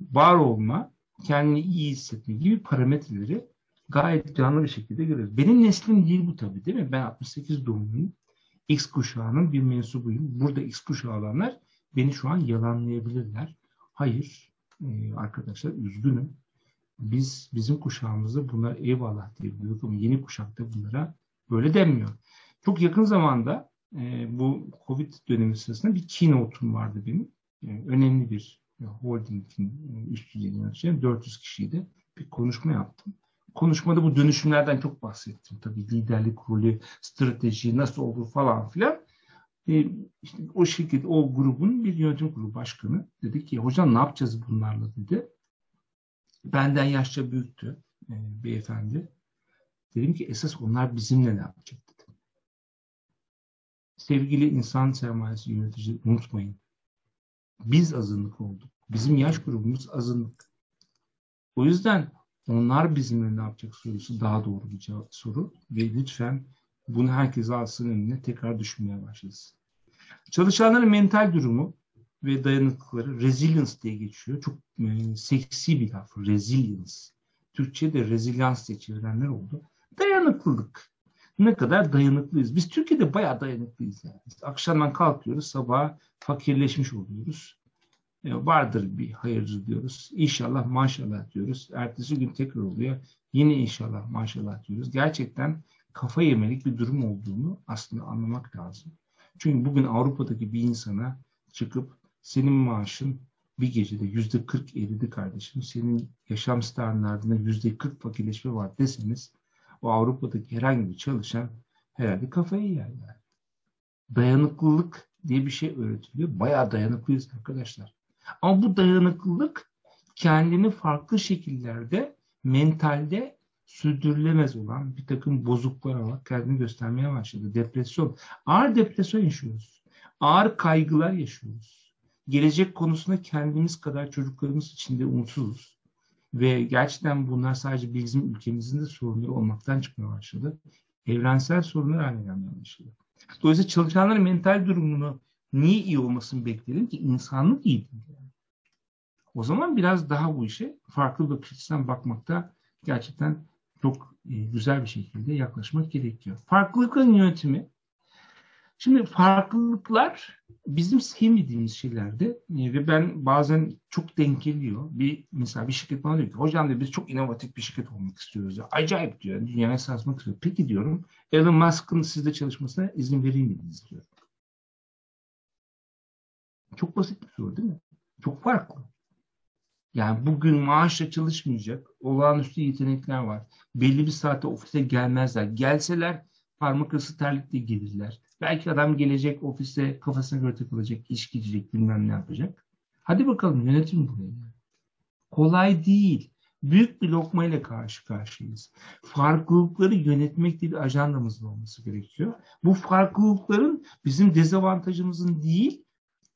Var olma, kendini iyi hissetme gibi parametreleri gayet canlı bir şekilde görüyoruz. Benim neslim değil bu tabii değil mi? Ben 68 doğumluyum. X kuşağının bir mensubuyum. Burada X kuşağı olanlar beni şu an yalanlayabilirler. Hayır e, arkadaşlar üzgünüm. Biz bizim kuşağımızda bunlar eyvallah diyebiliyorduk ama yeni kuşakta bunlara böyle denmiyor. Çok yakın zamanda e, bu Covid dönemi sırasında bir keynote'um vardı benim. E, önemli bir holdingin e, düzey yöneticileri 400 kişiydi. Bir konuşma yaptım. Konuşmada bu dönüşümlerden çok bahsettim. Tabii liderlik rolü, strateji nasıl olur falan filan. E, işte o şekilde o grubun bir yönetim kurulu başkanı dedi ki hocam ne yapacağız bunlarla dedi. Benden yaşça büyüktü e, beyefendi. Dedim ki esas onlar bizimle ne yapacak dedim. Sevgili insan sermayesi yönetici unutmayın. Biz azınlık olduk. Bizim yaş grubumuz azınlık. O yüzden onlar bizimle ne yapacak sorusu daha doğru bir soru. Ve lütfen bunu herkes alsın önüne tekrar düşünmeye başlasın. Çalışanların mental durumu ve dayanıklıkları resilience diye geçiyor. Çok e, seksi bir laf. Resilience. Türkçe'de rezilyans diye çevirenler oldu. Dayanıklılık. Ne kadar dayanıklıyız. Biz Türkiye'de bayağı dayanıklıyız. Yani. Akşamdan kalkıyoruz, sabah fakirleşmiş oluyoruz. E, vardır bir hayırcı diyoruz. İnşallah maşallah diyoruz. Ertesi gün tekrar oluyor. Yine inşallah maşallah diyoruz. Gerçekten kafa yemelik bir durum olduğunu aslında anlamak lazım. Çünkü bugün Avrupa'daki bir insana çıkıp senin maaşın bir gecede yüzde 40 eridi kardeşim. Senin yaşam standartında yüzde 40 fakirleşme var deseniz o Avrupa'daki herhangi bir çalışan herhalde kafayı yer yani. Dayanıklılık diye bir şey öğretiliyor. Bayağı dayanıklıyız arkadaşlar. Ama bu dayanıklılık kendini farklı şekillerde mentalde sürdürülemez olan bir takım bozukluklara kendini göstermeye başladı. Depresyon. Ağır depresyon yaşıyoruz. Ağır kaygılar yaşıyoruz. Gelecek konusunda kendimiz kadar çocuklarımız için de umutsuzuz. Ve gerçekten bunlar sadece bizim ülkemizin de sorunları olmaktan çıkmaya başladı. Evrensel sorunlar haline gelmeye başladı. Dolayısıyla çalışanların mental durumunu niye iyi olmasını bekleyelim ki insanlık iyi değil. O zaman biraz daha bu işe farklı bir açıdan bakmakta gerçekten çok e, güzel bir şekilde yaklaşmak gerekiyor. Farklılıkların yönetimi. Şimdi farklılıklar bizim sevmediğimiz şeylerde e, ve ben bazen çok denk geliyor. Bir mesela bir şirket bana diyor ki hocam diyor biz çok inovatif bir şirket olmak istiyoruz. Ya. Acayip diyor. Dünyaya sarsmak istiyoruz. Peki diyorum Elon Musk'ın sizde çalışmasına izin vereyim miydiniz diyor. Çok basit bir soru değil mi? Çok farklı. Yani bugün maaşla çalışmayacak olağanüstü yetenekler var. Belli bir saatte ofise gelmezler. Gelseler parmak arası terlikle gelirler. Belki adam gelecek ofiste kafasına göre takılacak, iş gidecek, bilmem ne yapacak. Hadi bakalım yönetim burayı. Kolay değil. Büyük bir lokma ile karşı karşıyayız. Farklılıkları yönetmek diye bir ajandamızın olması gerekiyor. Bu farklılıkların bizim dezavantajımızın değil,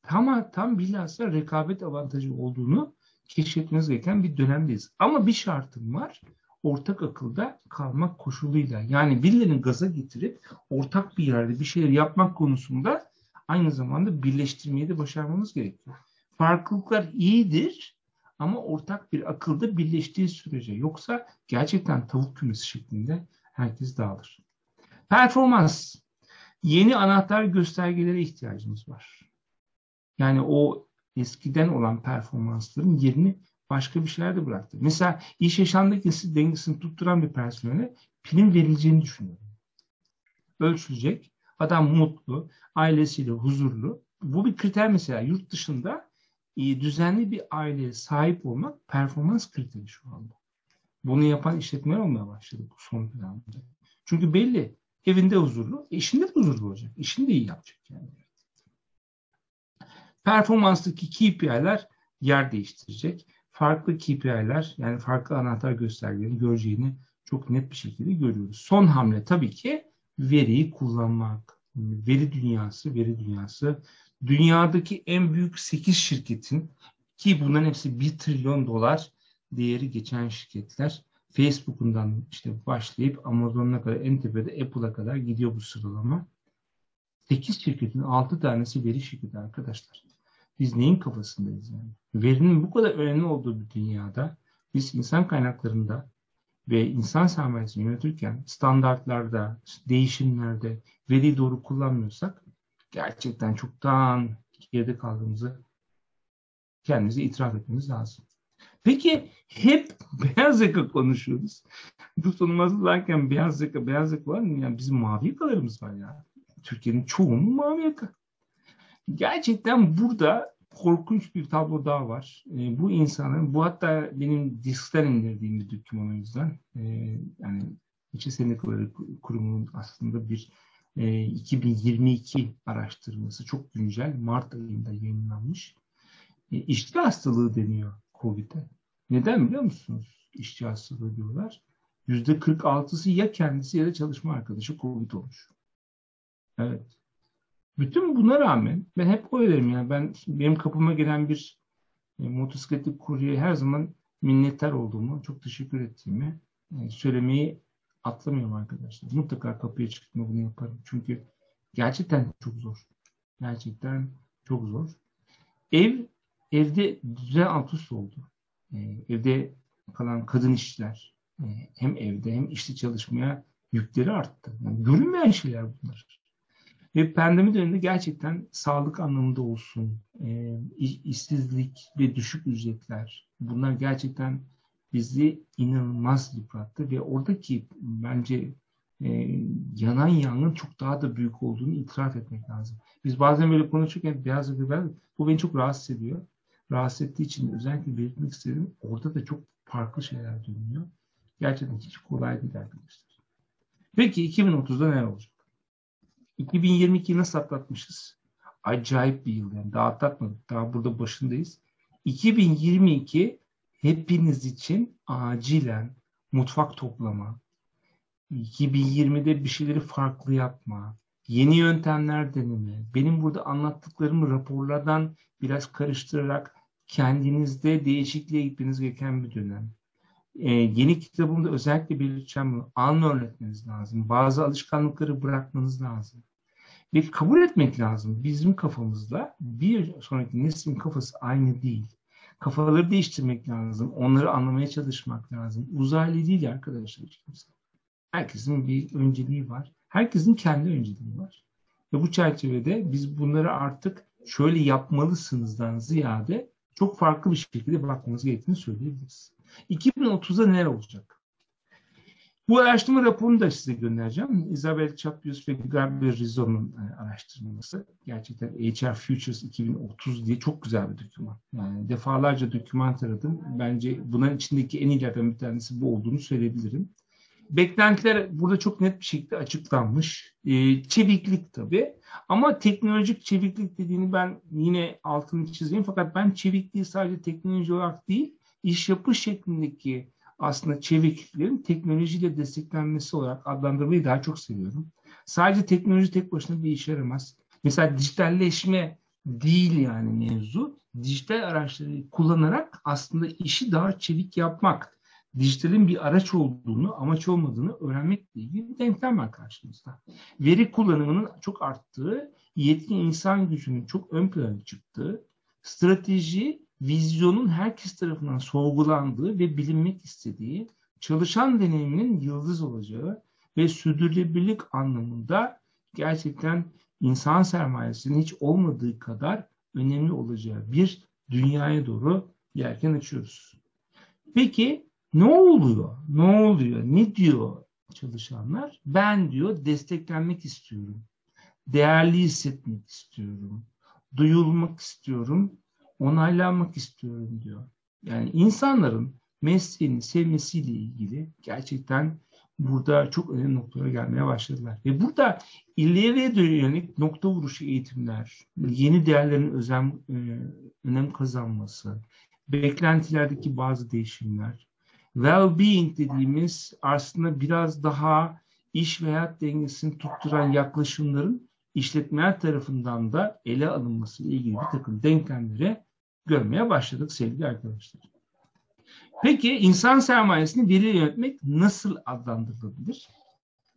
tam tam bilhassa rekabet avantajı olduğunu keşfetmeniz gereken bir dönemdeyiz. Ama bir şartım var. Ortak akılda kalmak koşuluyla. Yani birilerinin gaza getirip ortak bir yerde bir şeyler yapmak konusunda aynı zamanda birleştirmeyi de başarmamız gerekiyor. Farklılıklar iyidir ama ortak bir akılda birleştiği sürece yoksa gerçekten tavuk kümesi şeklinde herkes dağılır. Performans. Yeni anahtar göstergelere ihtiyacımız var. Yani o eskiden olan performansların yerini başka bir şeylerde bıraktı. Mesela iş yaşamdaki dengesini tutturan bir personele prim verileceğini düşünüyorum. Ölçülecek, adam mutlu, ailesiyle huzurlu. Bu bir kriter mesela yurt dışında e, düzenli bir aileye sahip olmak performans kriteri şu anda. Bunu yapan işletmeler olmaya başladı bu son dönemde. Çünkü belli evinde huzurlu, işinde de huzurlu olacak. İşini de iyi yapacak yani. Performanstaki KPI'ler yer değiştirecek. Farklı KPI'ler yani farklı anahtar göstergelerini göreceğini çok net bir şekilde görüyoruz. Son hamle tabii ki veriyi kullanmak. Veri dünyası, veri dünyası. Dünyadaki en büyük 8 şirketin ki bunların hepsi 1 trilyon dolar değeri geçen şirketler. Facebook'undan işte başlayıp Amazon'a kadar en tepede Apple'a kadar gidiyor bu sıralama. 8 şirketin 6 tanesi veri şirketi arkadaşlar. Biz neyin kafasındayız yani? Verinin bu kadar önemli olduğu bir dünyada biz insan kaynaklarında ve insan sermayesini yönetirken standartlarda, değişimlerde veriyi doğru kullanmıyorsak gerçekten çoktan geride kaldığımızı kendimize itiraf etmemiz lazım. Peki hep [laughs] beyaz yaka konuşuyoruz. Bu sunum hazırlarken beyaz yaka, beyaz yaka var mı? Yani bizim mavi yakalarımız var ya. Türkiye'nin çoğunun mavi yaka. Gerçekten burada korkunç bir tablo daha var. E, bu insanın, bu hatta benim diskten indirdiğim bir doküman o yüzden. E, yani İçi Sendikaları Kurumu'nun aslında bir e, 2022 araştırması çok güncel. Mart ayında yayınlanmış. E, işçi hastalığı deniyor COVID'e. Neden biliyor musunuz? İşçi hastalığı diyorlar. %46'sı ya kendisi ya da çalışma arkadaşı COVID olmuş. Evet. Bütün buna rağmen ben hep söylerim yani ben benim kapıma gelen bir e, motosikletli kuryeye her zaman minnettar olduğumu, çok teşekkür ettiğimi e, söylemeyi atlamıyorum arkadaşlar. Mutlaka kapıya çıktığımda bunu yaparım. Çünkü gerçekten çok zor. Gerçekten çok zor. Ev, evde düzen alt üst oldu. E, evde kalan kadın işçiler e, hem evde hem işte çalışmaya yükleri arttı. Yani görünmeyen şeyler bunlar. Ve pandemi döneminde gerçekten sağlık anlamında olsun, e, işsizlik ve düşük ücretler bunlar gerçekten bizi inanılmaz yıprattı ve oradaki bence e, yanan yangın çok daha da büyük olduğunu itiraf etmek lazım. Biz bazen böyle konuşurken beyaz biber bu beni çok rahatsız ediyor. Rahatsız ettiği için özellikle belirtmek istedim. Orada da çok farklı şeyler dönüyor. Gerçekten hiç kolay değil arkadaşlar. Peki 2030'da ne olacak? 2022'yi nasıl atlatmışız? Acayip bir yıl yani. Daha atlatmadık. Daha burada başındayız. 2022 hepiniz için acilen mutfak toplama, 2020'de bir şeyleri farklı yapma, yeni yöntemler deneme, benim burada anlattıklarımı raporlardan biraz karıştırarak kendinizde değişikliğe gitmeniz gereken bir dönem. Ee, yeni kitabımda özellikle belirteceğim an öğretmeniz lazım. Bazı alışkanlıkları bırakmanız lazım. Ve kabul etmek lazım. Bizim kafamızla bir sonraki neslin kafası aynı değil. Kafaları değiştirmek lazım. Onları anlamaya çalışmak lazım. Uzaylı değil arkadaşlar hiç kimse. Herkesin bir önceliği var. Herkesin kendi önceliği var. Ve bu çerçevede biz bunları artık şöyle yapmalısınızdan ziyade çok farklı bir şekilde bakmamız gerektiğini söyleyebiliriz. 2030'da neler olacak? Bu araştırma raporunu da size göndereceğim. Isabel Chapius ve Gabriel Rizzo'nun e, araştırması. Gerçekten HR Futures 2030 diye çok güzel bir doküman. Yani defalarca doküman taradım. Bence bunların içindeki en iyilerden bir tanesi bu olduğunu söyleyebilirim. Beklentiler burada çok net bir şekilde açıklanmış. Ee, çeviklik tabii. Ama teknolojik çeviklik dediğini ben yine altını çizeyim. Fakat ben çevikliği sadece teknoloji olarak değil, iş yapış şeklindeki aslında çevikliklerin teknolojiyle desteklenmesi olarak adlandırmayı daha çok seviyorum. Sadece teknoloji tek başına bir işe yaramaz. Mesela dijitalleşme değil yani mevzu. Dijital araçları kullanarak aslında işi daha çevik yapmak, dijitalin bir araç olduğunu, amaç olmadığını öğrenmekle ilgili bir denklem var karşımızda. Veri kullanımının çok arttığı, yetkin insan gücünün çok ön plana çıktığı, strateji vizyonun herkes tarafından sorgulandığı ve bilinmek istediği, çalışan deneyiminin yıldız olacağı ve sürdürülebilirlik anlamında gerçekten insan sermayesinin hiç olmadığı kadar önemli olacağı bir dünyaya doğru yelken açıyoruz. Peki ne oluyor? Ne oluyor? Ne diyor çalışanlar? Ben diyor desteklenmek istiyorum. Değerli hissetmek istiyorum. Duyulmak istiyorum onaylanmak istiyorum diyor. Yani insanların mesleğini sevmesiyle ilgili gerçekten burada çok önemli noktalara gelmeye başladılar. Ve burada ileriye dönük nokta vuruşu eğitimler, yeni değerlerin özen, e, önem kazanması, beklentilerdeki bazı değişimler, well-being dediğimiz aslında biraz daha iş ve hayat dengesini tutturan yaklaşımların işletmeler tarafından da ele alınması ile ilgili bir takım denklemlere görmeye başladık sevgili arkadaşlar. Peki insan sermayesini veri yönetmek nasıl adlandırılabilir?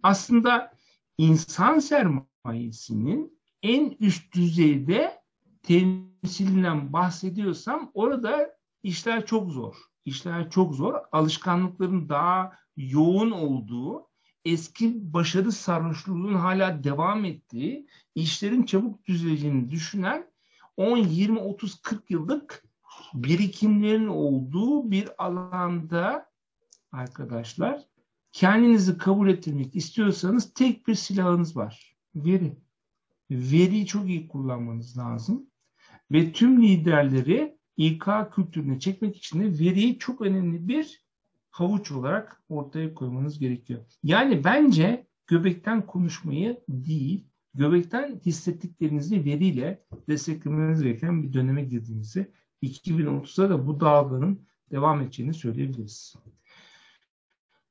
Aslında insan sermayesinin en üst düzeyde temsilinden bahsediyorsam orada işler çok zor. İşler çok zor. Alışkanlıkların daha yoğun olduğu, eski başarı sarhoşluğunun hala devam ettiği, işlerin çabuk düzeleceğini düşünen 10, 20, 30, 40 yıllık birikimlerin olduğu bir alanda arkadaşlar kendinizi kabul ettirmek istiyorsanız tek bir silahınız var. Veri. Veriyi çok iyi kullanmanız lazım. Ve tüm liderleri İK kültürüne çekmek için de veriyi çok önemli bir havuç olarak ortaya koymanız gerekiyor. Yani bence göbekten konuşmayı değil, göbekten hissettiklerinizi veriyle desteklemeniz gereken bir döneme girdiğinizi 2030'da da bu dağların devam edeceğini söyleyebiliriz.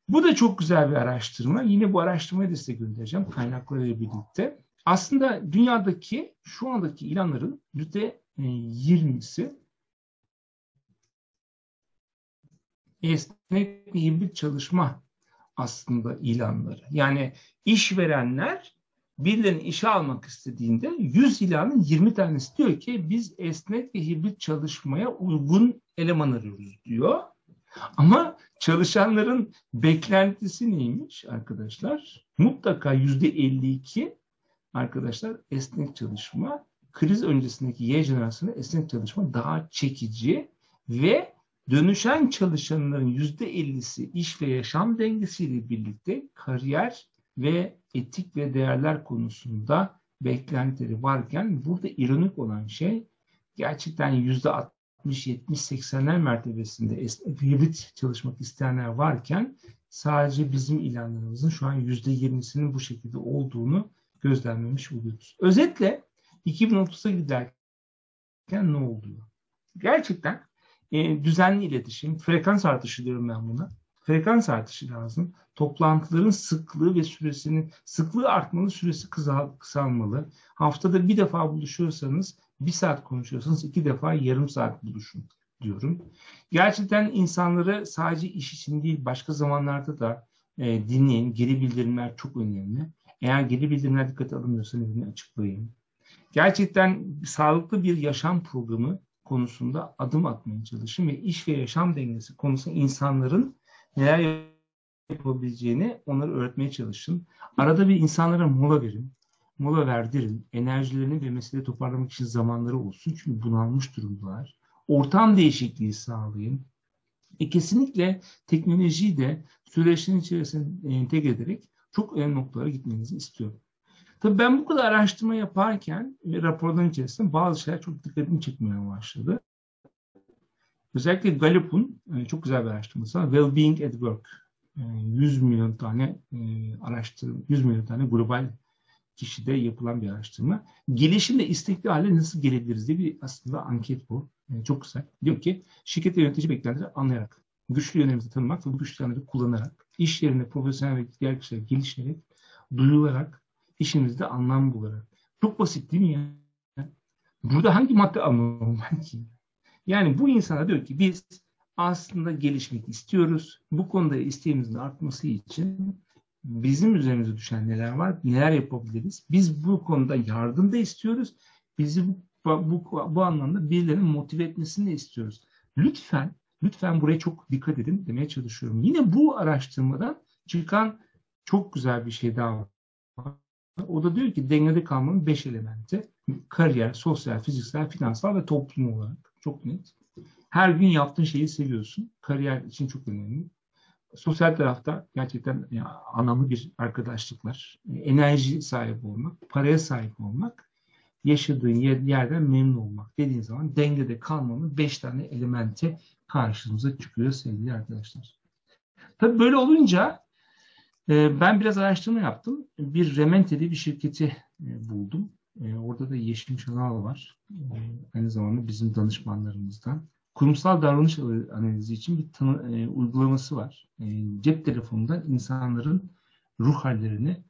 Bu da çok güzel bir araştırma. Yine bu araştırmayı da size göndereceğim kaynaklarıyla birlikte. Aslında dünyadaki şu andaki ilanların %20'si esnek hibrit çalışma aslında ilanları. Yani işverenler birilerini işe almak istediğinde 100 ilanın 20 tanesi diyor ki biz esnek ve hibrit çalışmaya uygun eleman arıyoruz diyor. Ama çalışanların beklentisi neymiş arkadaşlar? Mutlaka yüzde 52 arkadaşlar esnek çalışma, kriz öncesindeki Y jenerasyonu esnek çalışma daha çekici ve dönüşen çalışanların yüzde 50'si iş ve yaşam dengesiyle birlikte kariyer ve etik ve değerler konusunda beklentileri varken burada ironik olan şey gerçekten yüzde 60, 70, 80'ler mertebesinde hibrit çalışmak isteyenler varken sadece bizim ilanlarımızın şu an yüzde 20'sinin bu şekilde olduğunu gözlemlemiş oluyoruz. Özetle 2030'a giderken ne oluyor? Gerçekten e, düzenli iletişim, frekans artışı diyorum ben buna. Frekans artışı lazım. Toplantıların sıklığı ve süresinin sıklığı artmalı, süresi kısalmalı. Haftada bir defa buluşuyorsanız bir saat konuşuyorsanız iki defa yarım saat buluşun diyorum. Gerçekten insanları sadece iş için değil başka zamanlarda da e, dinleyin. Geri bildirimler çok önemli. Eğer geri bildirimler dikkate alınmıyorsa nedenini açıklayayım. Gerçekten sağlıklı bir yaşam programı konusunda adım atmaya çalışın ve iş ve yaşam dengesi konusunda insanların neler yapabileceğini onları öğretmeye çalışın. Arada bir insanlara mola verin. Mola verdirin. Enerjilerini ve mesele toparlamak için zamanları olsun. Çünkü bunalmış durumdalar. Ortam değişikliği sağlayın. E kesinlikle teknolojiyi de süreçlerin içerisine entegre ederek çok önemli noktalara gitmenizi istiyorum. Tabii ben bu kadar araştırma yaparken ve raporların içerisinde bazı şeyler çok dikkatimi çekmeye başladı. Özellikle Gallup'un e, çok güzel bir araştırması var. Well-being at Work. 100 e, milyon tane e, araştırma, 100 milyon tane global kişide yapılan bir araştırma. Gelişimle istekli hale nasıl gelebiliriz diye bir aslında anket bu. Çok güzel. Diyor ki şirket ve yönetici beklentileri anlayarak, güçlü yönlerimizi tanımak ve bu güçlü yönleri kullanarak, iş yerinde profesyonel ve diğer kişiler gelişerek, duyularak, işimizde anlam bularak. Çok basit değil mi ya? Burada hangi madde anlamam ben ki? Yani bu insana diyor ki biz aslında gelişmek istiyoruz. Bu konuda isteğimizin artması için bizim üzerimize düşen neler var, neler yapabiliriz? Biz bu konuda yardım da istiyoruz. Bizi bu, bu, bu anlamda birilerinin motive etmesini de istiyoruz. Lütfen, lütfen buraya çok dikkat edin demeye çalışıyorum. Yine bu araştırmadan çıkan çok güzel bir şey daha var. O da diyor ki dengede kalmanın beş elementi. Kariyer, sosyal, fiziksel, finansal ve toplum olarak. Çok net. Her gün yaptığın şeyi seviyorsun. Kariyer için çok önemli. Sosyal tarafta gerçekten yani anlamlı bir arkadaşlıklar, enerji sahibi olmak, paraya sahip olmak, yaşadığın yer, yerden memnun olmak dediğin zaman dengede kalmanın beş tane elementi karşımıza çıkıyor sevgili arkadaşlar. Tabii böyle olunca e, ben biraz araştırma yaptım. Bir Rementeli bir şirketi e, buldum. E, orada da Yeşim Şanal var. Aynı zamanda bizim danışmanlarımızdan kurumsal davranış analizi için bir tanı, e, uygulaması var. E, cep telefonundan insanların ruh hallerini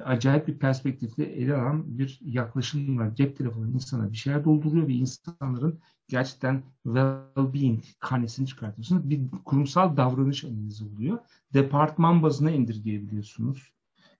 acayip bir perspektifle ele alan bir yaklaşım var. Cep telefonu insana bir şeyler dolduruyor ve insanların gerçekten well-being karnesini çıkartıyorsunuz. Bir kurumsal davranış analizi oluyor. Departman bazına indirgeyebiliyorsunuz.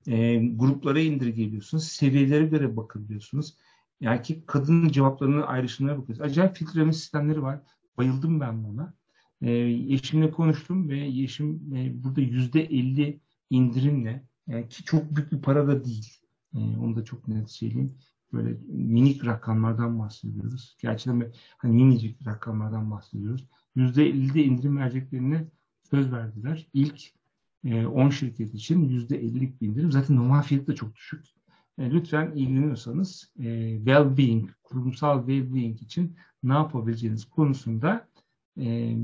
E, gruplara indirgeyebiliyorsunuz. Seviyelere göre bakabiliyorsunuz. Erkek kadının cevaplarını ayrışımlara bakıyorsunuz. Acayip filtreleme sistemleri var. Bayıldım ben buna. E, Yeşim'le konuştum ve Yeşim e, burada yüzde elli indirimle yani ki çok büyük bir para da değil. E, onu da çok net söyleyeyim. Böyle minik rakamlardan bahsediyoruz. Gerçekten hani minicik rakamlardan bahsediyoruz. Yüzde ellide indirim vereceklerine söz verdiler. İlk e, 10 şirket için yüzde ellilik bir indirim. Zaten normal fiyatı da çok düşük. E, lütfen ilgileniyorsanız e, well-being, kurumsal well-being için ne yapabileceğiniz konusunda e,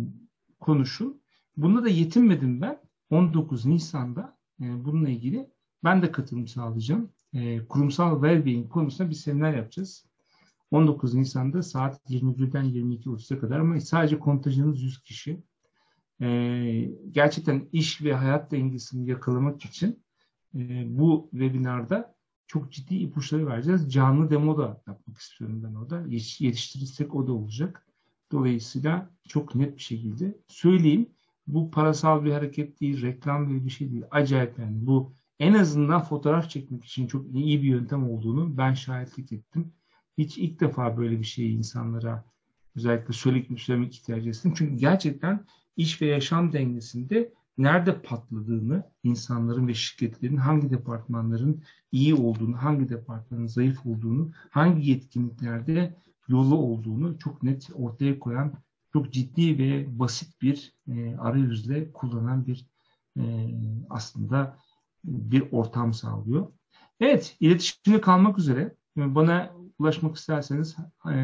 konuşun. Bunda da yetinmedim ben. 19 Nisan'da e, bununla ilgili ben de katılım sağlayacağım. Kurumsal well-being konusunda bir seminer yapacağız. 19 Nisan'da saat 21'den 22.30'a kadar ama sadece kontajınız 100 kişi. E, gerçekten iş ve hayat dengesini yakalamak için e, bu webinarda çok ciddi ipuçları vereceğiz. Canlı demo da yapmak istiyorum ben orada. Yetiştirirsek o da olacak. Dolayısıyla çok net bir şekilde söyleyeyim. Bu parasal bir hareket değil, reklam gibi bir şey değil. Acayip yani. Bu en azından fotoğraf çekmek için çok iyi bir yöntem olduğunu ben şahitlik ettim. Hiç ilk defa böyle bir şeyi insanlara özellikle söylemek, söylemek ihtiyacı hissettim. Çünkü gerçekten iş ve yaşam dengesinde nerede patladığını, insanların ve şirketlerin hangi departmanların iyi olduğunu, hangi departmanın zayıf olduğunu, hangi yetkinliklerde yolu olduğunu çok net ortaya koyan çok ciddi ve basit bir e, arayüzle kullanan bir e, aslında bir ortam sağlıyor. Evet, iletişimde kalmak üzere. Bana ulaşmak isterseniz e,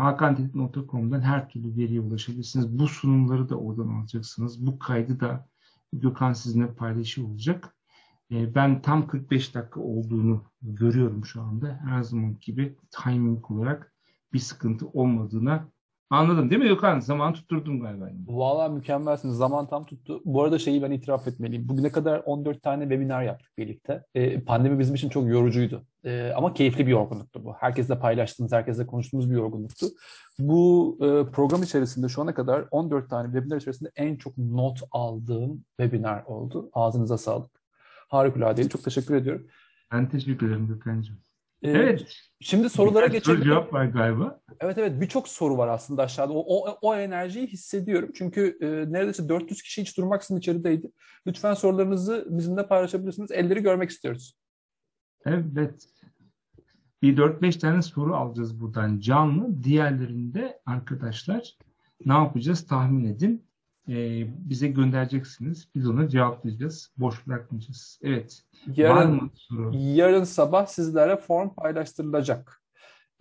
hakantetik.com'dan her türlü veriye ulaşabilirsiniz. Bu sunumları da oradan alacaksınız. Bu kaydı da Gökhan sizinle paylaşıyor olacak. E, ben tam 45 dakika olduğunu görüyorum şu anda. Her zaman gibi timing olarak bir sıkıntı olmadığına anladım değil mi Gökhan? Zaman tutturdum galiba. Valla mükemmelsiniz. Zaman tam tuttu. Bu arada şeyi ben itiraf etmeliyim. Bugüne kadar 14 tane webinar yaptık birlikte. Ee, pandemi bizim için çok yorucuydu. Ee, ama keyifli bir yorgunluktu bu. Herkesle paylaştığımız, herkesle konuştuğumuz bir yorgunluktu. Bu e, program içerisinde şu ana kadar 14 tane webinar içerisinde en çok not aldığım webinar oldu. Ağzınıza sağlık. Harikuladeydi. Çok teşekkür ediyorum. Ben teşekkür ederim Gökhan'cığım. Ee, Evet. Şimdi sorulara Birkaç soru geçelim. cevap var galiba. Evet evet birçok soru var aslında aşağıda. O, o, o enerjiyi hissediyorum. Çünkü e, neredeyse 400 kişi hiç durmaksızın içerideydi. Lütfen sorularınızı bizimle paylaşabilirsiniz. Elleri görmek istiyoruz. Evet. Bir 4-5 tane soru alacağız buradan canlı. Diğerlerinde arkadaşlar ne yapacağız tahmin edin. Ee, bize göndereceksiniz. Biz onu cevaplayacağız. Boş bırakmayacağız. Evet. Var Yarın, mı soru? yarın sabah sizlere form paylaştırılacak.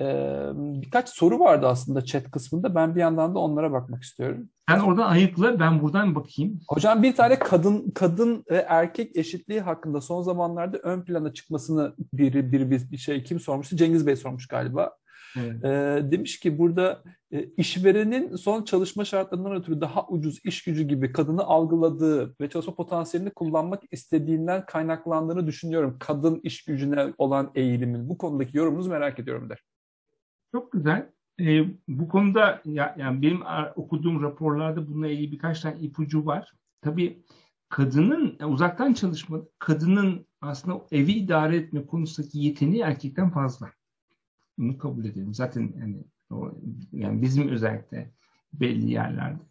Ee, birkaç soru vardı aslında chat kısmında. Ben bir yandan da onlara bakmak istiyorum. Sen oradan ayıkla ben buradan bakayım. Hocam bir tane kadın kadın ve erkek eşitliği hakkında son zamanlarda ön plana çıkmasını biri bir, bir, bir şey kim sormuştu? Cengiz Bey sormuş galiba. Evet. Ee, demiş ki burada e, işverenin son çalışma şartlarından ötürü daha ucuz iş gücü gibi kadını algıladığı ve çalışma potansiyelini kullanmak istediğinden kaynaklandığını düşünüyorum. Kadın iş gücüne olan eğilimin bu konudaki yorumunuzu merak ediyorum der. Çok güzel. Ee, bu konuda ya, yani benim okuduğum raporlarda bununla ilgili birkaç tane ipucu var. Tabii kadının uzaktan çalışma, kadının aslında evi idare etme konusundaki yeteneği erkekten fazla. Bunu kabul edelim. Zaten yani, o, yani bizim özellikle belli yerlerde.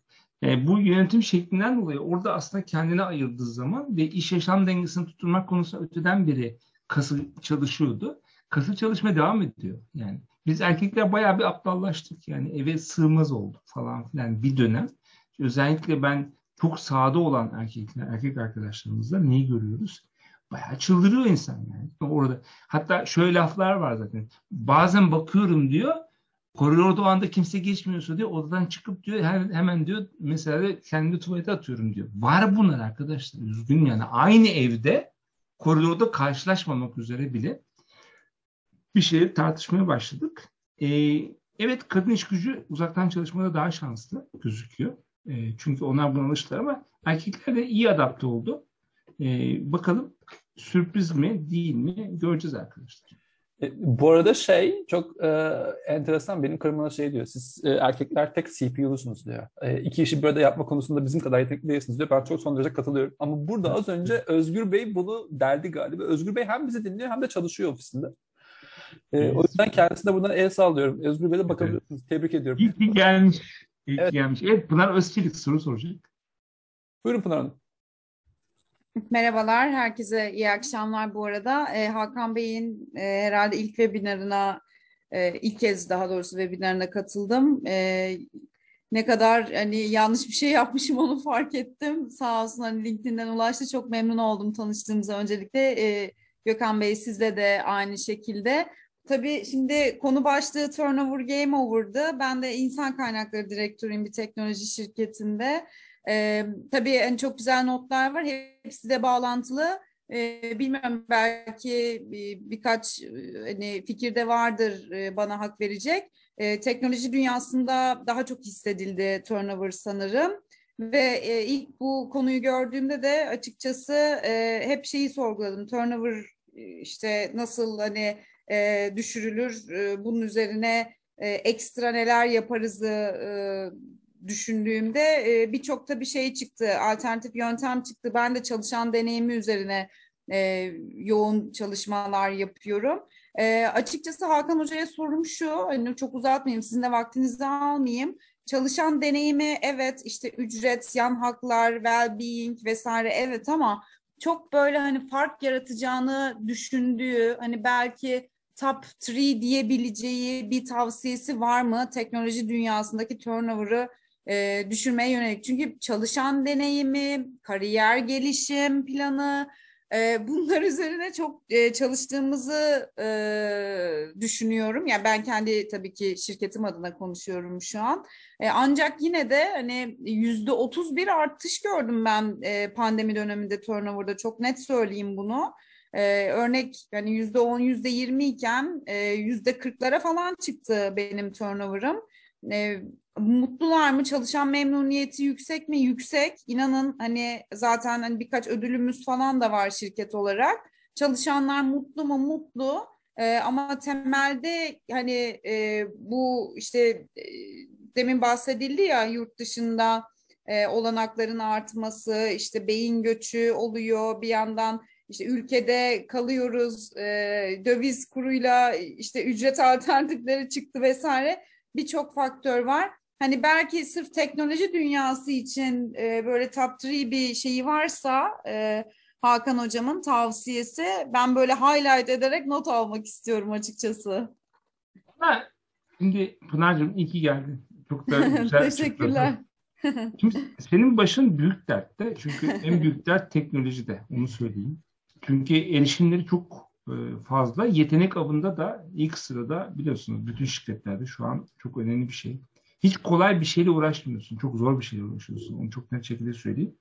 E, bu yönetim şeklinden dolayı orada aslında kendine ayırdığı zaman ve iş yaşam dengesini tutturmak konusunda öteden beri kası çalışıyordu. Kası çalışmaya devam ediyor. Yani biz erkekler bayağı bir aptallaştık. Yani eve sığmaz olduk falan filan bir dönem. Özellikle ben çok sağda olan erkekler, erkek arkadaşlarımızda neyi görüyoruz? Bayağı çıldırıyor insan yani. Orada hatta şöyle laflar var zaten. Bazen bakıyorum diyor. Koridorda o anda kimse geçmiyorsa diyor odadan çıkıp diyor hemen, diyor mesela kendimi tuvalete atıyorum diyor. Var bunlar arkadaşlar. Üzgün yani aynı evde koridorda karşılaşmamak üzere bile bir şeyi tartışmaya başladık. Ee, evet kadın iş gücü uzaktan çalışmada daha şanslı gözüküyor. Ee, çünkü onlar buna alıştılar ama erkekler de iyi adapte oldu. Ee, bakalım sürpriz mi değil mi göreceğiz arkadaşlar. E, bu arada şey çok e, enteresan benim karım bana şey diyor. Siz e, erkekler tek CPU'lusunuz diyor. E, iki işi bir arada yapma konusunda bizim kadar yetenekli değilsiniz diyor. Ben çok son derece katılıyorum. Ama burada az önce Özgür Bey bunu derdi galiba. Özgür Bey hem bizi dinliyor hem de çalışıyor ofisinde. E, Evet. O yüzden kendisine buradan el sallıyorum. Özgür Bey'e bakabilirsiniz. Tebrik ediyorum. Ki gelmiş. Ki Evet. gelmiş. Evet Pınar Özçelik soru soracak. Buyurun Pınar Hanım. Merhabalar, herkese iyi akşamlar bu arada. Ee, Hakan Bey'in e, herhalde ilk webinarına, e, ilk kez daha doğrusu webinarına katıldım. E, ne kadar hani yanlış bir şey yapmışım onu fark ettim. Sağ olsun hani LinkedIn'den ulaştı. Çok memnun oldum tanıştığımıza öncelikle. E, Gökhan Bey sizle de aynı şekilde. Tabii şimdi konu başlığı Turnover Game Over'dı. Ben de insan kaynakları direktörüyüm bir teknoloji şirketinde. Ee, tabii yani çok güzel notlar var. Hepsi de bağlantılı. Ee, bilmiyorum belki bir, birkaç e, hani fikirde vardır e, bana hak verecek. Ee, teknoloji dünyasında daha çok hissedildi turnover sanırım. Ve e, ilk bu konuyu gördüğümde de açıkçası e, hep şeyi sorguladım. Turnover e, işte nasıl hani e, düşürülür, e, bunun üzerine e, ekstra neler yaparızı e, düşündüğümde e, birçok da bir şey çıktı, alternatif yöntem çıktı. Ben de çalışan deneyimi üzerine e, yoğun çalışmalar yapıyorum. E, açıkçası Hakan Hoca'ya sorum şu, hani çok uzatmayayım, sizin de vaktinizi almayayım. Çalışan deneyimi evet işte ücret, yan haklar, well-being vesaire evet ama çok böyle hani fark yaratacağını düşündüğü hani belki top 3 diyebileceği bir tavsiyesi var mı teknoloji dünyasındaki turnover'ı e, düşürmeye yönelik? Çünkü çalışan deneyimi, kariyer gelişim planı, e, bunlar [laughs] üzerine çok e, çalıştığımızı e, düşünüyorum. Yani ben kendi tabii ki şirketim adına konuşuyorum şu an. E, ancak yine de hani yüzde otuz bir artış gördüm ben e, pandemi döneminde turnover'da çok net söyleyeyim bunu. Ee, örnek yani yüzde on, yüzde yirmi iken e, yüzde kırklara falan çıktı benim turnover'ım. E, mutlular mı? Çalışan memnuniyeti yüksek mi? Yüksek. İnanın hani zaten hani birkaç ödülümüz falan da var şirket olarak. Çalışanlar mutlu mu? Mutlu. E, ama temelde hani e, bu işte e, demin bahsedildi ya yurt dışında e, olanakların artması, işte beyin göçü oluyor bir yandan işte ülkede kalıyoruz, e, döviz kuruyla işte ücret [laughs] alternatifleri çıktı vesaire birçok faktör var. Hani belki sırf teknoloji dünyası için e, böyle top 3 bir şeyi varsa e, Hakan hocamın tavsiyesi ben böyle highlight ederek not almak istiyorum açıkçası. Ha, şimdi Pınar'cığım iyi ki geldin. Çok da güzel. [laughs] Teşekkürler. [laughs] Şimdi senin başın büyük dertte. Çünkü en büyük dert teknolojide. Onu söyleyeyim. Çünkü erişimleri çok e, fazla. Yetenek avında da ilk sırada biliyorsunuz bütün şirketlerde şu an çok önemli bir şey. Hiç kolay bir şeyle uğraşmıyorsun. Çok zor bir şeyle uğraşıyorsun. Onu çok net şekilde söyleyeyim.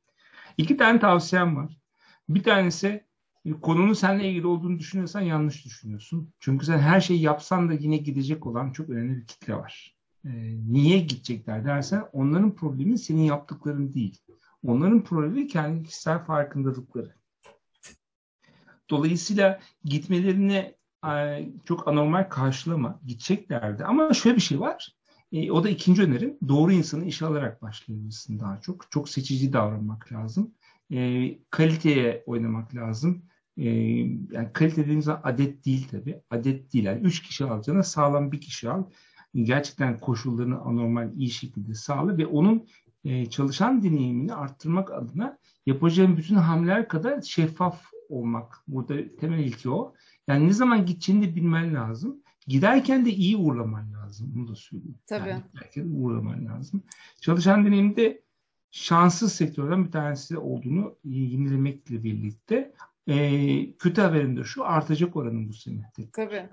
İki tane tavsiyem var. Bir tanesi e, konunun seninle ilgili olduğunu düşünüyorsan yanlış düşünüyorsun. Çünkü sen her şeyi yapsan da yine gidecek olan çok önemli bir kitle var. Ee, niye gidecekler dersen onların problemi senin yaptıkların değil. Onların problemi kendi kişisel farkındalıkları. Dolayısıyla gitmelerini e, çok anormal karşılama, gideceklerdi. Ama şöyle bir şey var. E, o da ikinci önerim. Doğru insanı işe alarak başlayabilirsin daha çok. Çok seçici davranmak lazım. E, kaliteye oynamak lazım. E, yani kalite dediğimiz zaman adet değil tabii. Adet değil. Yani üç kişi alacağına sağlam bir kişi al. Gerçekten koşullarını anormal iyi şekilde sağla ve onun e, çalışan deneyimini arttırmak adına yapacağın bütün hamleler kadar şeffaf olmak. Burada temel ilki o. Yani ne zaman gideceğini de bilmen lazım. Giderken de iyi uğurlaman lazım. Bunu da söyleyeyim. Tabii. Yani giderken de uğurlaman lazım. Çalışan deneyimde şanssız sektörden bir tanesi olduğunu yenilemekle birlikte e, kötü haberim de şu artacak oranın bu sene. Tabii.